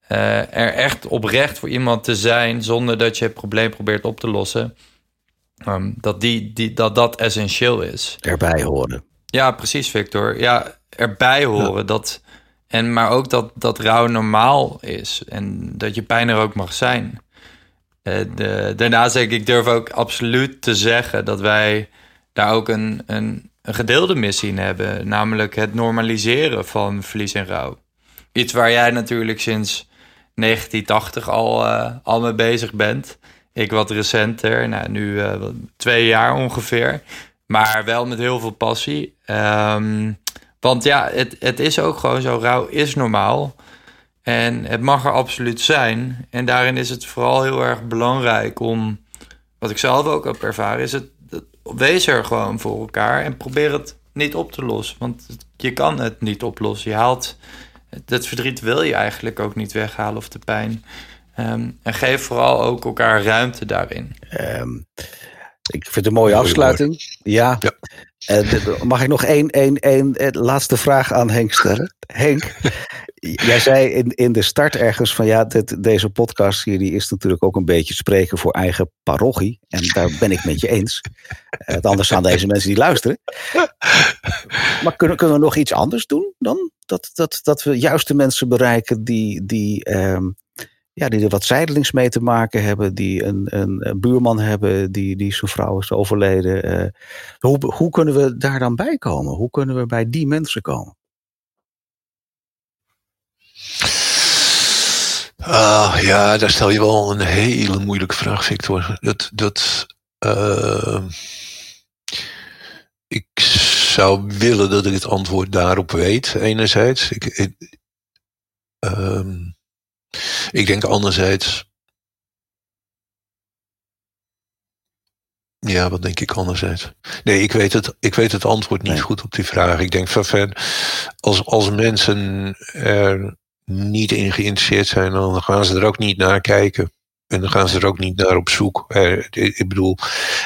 uh, er echt oprecht voor iemand te zijn zonder dat je het probleem probeert op te lossen, um, dat, die, die, dat dat essentieel is. Erbij horen. Ja, precies, Victor. Ja, erbij horen. Ja. Dat, en, maar ook dat, dat rouw normaal is en dat je pijn er ook mag zijn. Uh, de, daarnaast denk ik, ik durf ook absoluut te zeggen dat wij daar ook een, een, gedeelde missie in hebben. Namelijk het normaliseren van verlies en rouw. Iets waar jij natuurlijk sinds 1980 al, uh, al mee bezig bent. Ik wat recenter, nou, nu uh, twee jaar ongeveer. Maar wel met heel veel passie. Um, want ja, het, het is ook gewoon zo. Rouw is normaal. En het mag er absoluut zijn. En daarin is het vooral heel erg belangrijk om, wat ik zelf ook heb ervaren, is het, wees er gewoon voor elkaar en probeer het niet op te lossen. Want je kan het niet oplossen. Je haalt, dat verdriet wil je eigenlijk ook niet weghalen of de pijn. Um, en geef vooral ook elkaar ruimte daarin. Um, ik vind het een mooie afsluiting. Ja. ja. Uh, mag ik nog één, één, één eh, laatste vraag aan Henk stellen? Henk, jij zei in, in de start ergens van ja, dit, deze podcast hier die is natuurlijk ook een beetje spreken voor eigen parochie. En daar ben ik met je eens. Uh, anders aan deze mensen die luisteren. Maar kunnen, kunnen we nog iets anders doen dan? Dat, dat, dat we juist de mensen bereiken die, die um, ja, die er wat zijdelings mee te maken hebben, die een, een, buurman hebben die, die zijn vrouw is overleden. Uh, hoe, hoe kunnen we daar dan bij komen? Hoe kunnen we bij die mensen komen? Uh, ja, daar stel je wel een hele moeilijke vraag, Victor. Dat, dat, uh, ik zou willen dat ik het antwoord daarop weet, enerzijds. Ik, ik, Ehm, ik denk anderzijds. Ja, wat denk ik anderzijds? Nee, ik weet het, ik weet het antwoord niet Nee. goed op die vraag. Ik denk van ver, als, als mensen er niet in geïnteresseerd zijn, dan gaan ze er ook niet naar kijken. En dan gaan ze er ook niet naar op zoek. Eh, ik bedoel,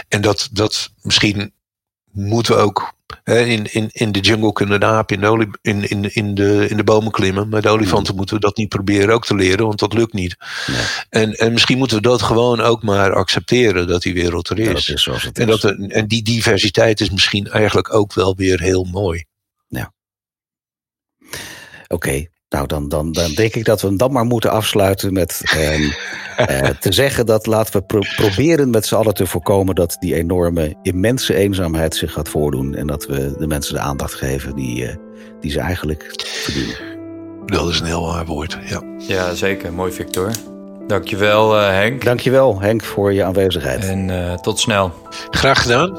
en dat, dat misschien moeten we ook hè, in, in, in de jungle kunnen de aap in de, in, in, in, de, in de bomen klimmen. Maar de olifanten moeten we dat niet proberen ook te leren, want dat lukt niet. Nee. En, en misschien moeten we dat gewoon ook maar accepteren, dat die wereld er is. Ja, dat is zoals het En, dat er, en die diversiteit is misschien eigenlijk ook wel weer heel mooi. Oké, nou dan, dan, dan denk ik dat we hem dan maar moeten afsluiten met ehm, eh, te zeggen dat laten we pro- proberen met z'n allen te voorkomen dat die enorme, immense eenzaamheid zich gaat voordoen. En dat we de mensen de aandacht geven die, eh, die ze eigenlijk verdienen. Dat is een heel waar woord. Ja. Ja, zeker. Mooi, Victor. Dankjewel, eh Henk. Dankjewel Henk voor je aanwezigheid. En eh, tot snel. Graag gedaan.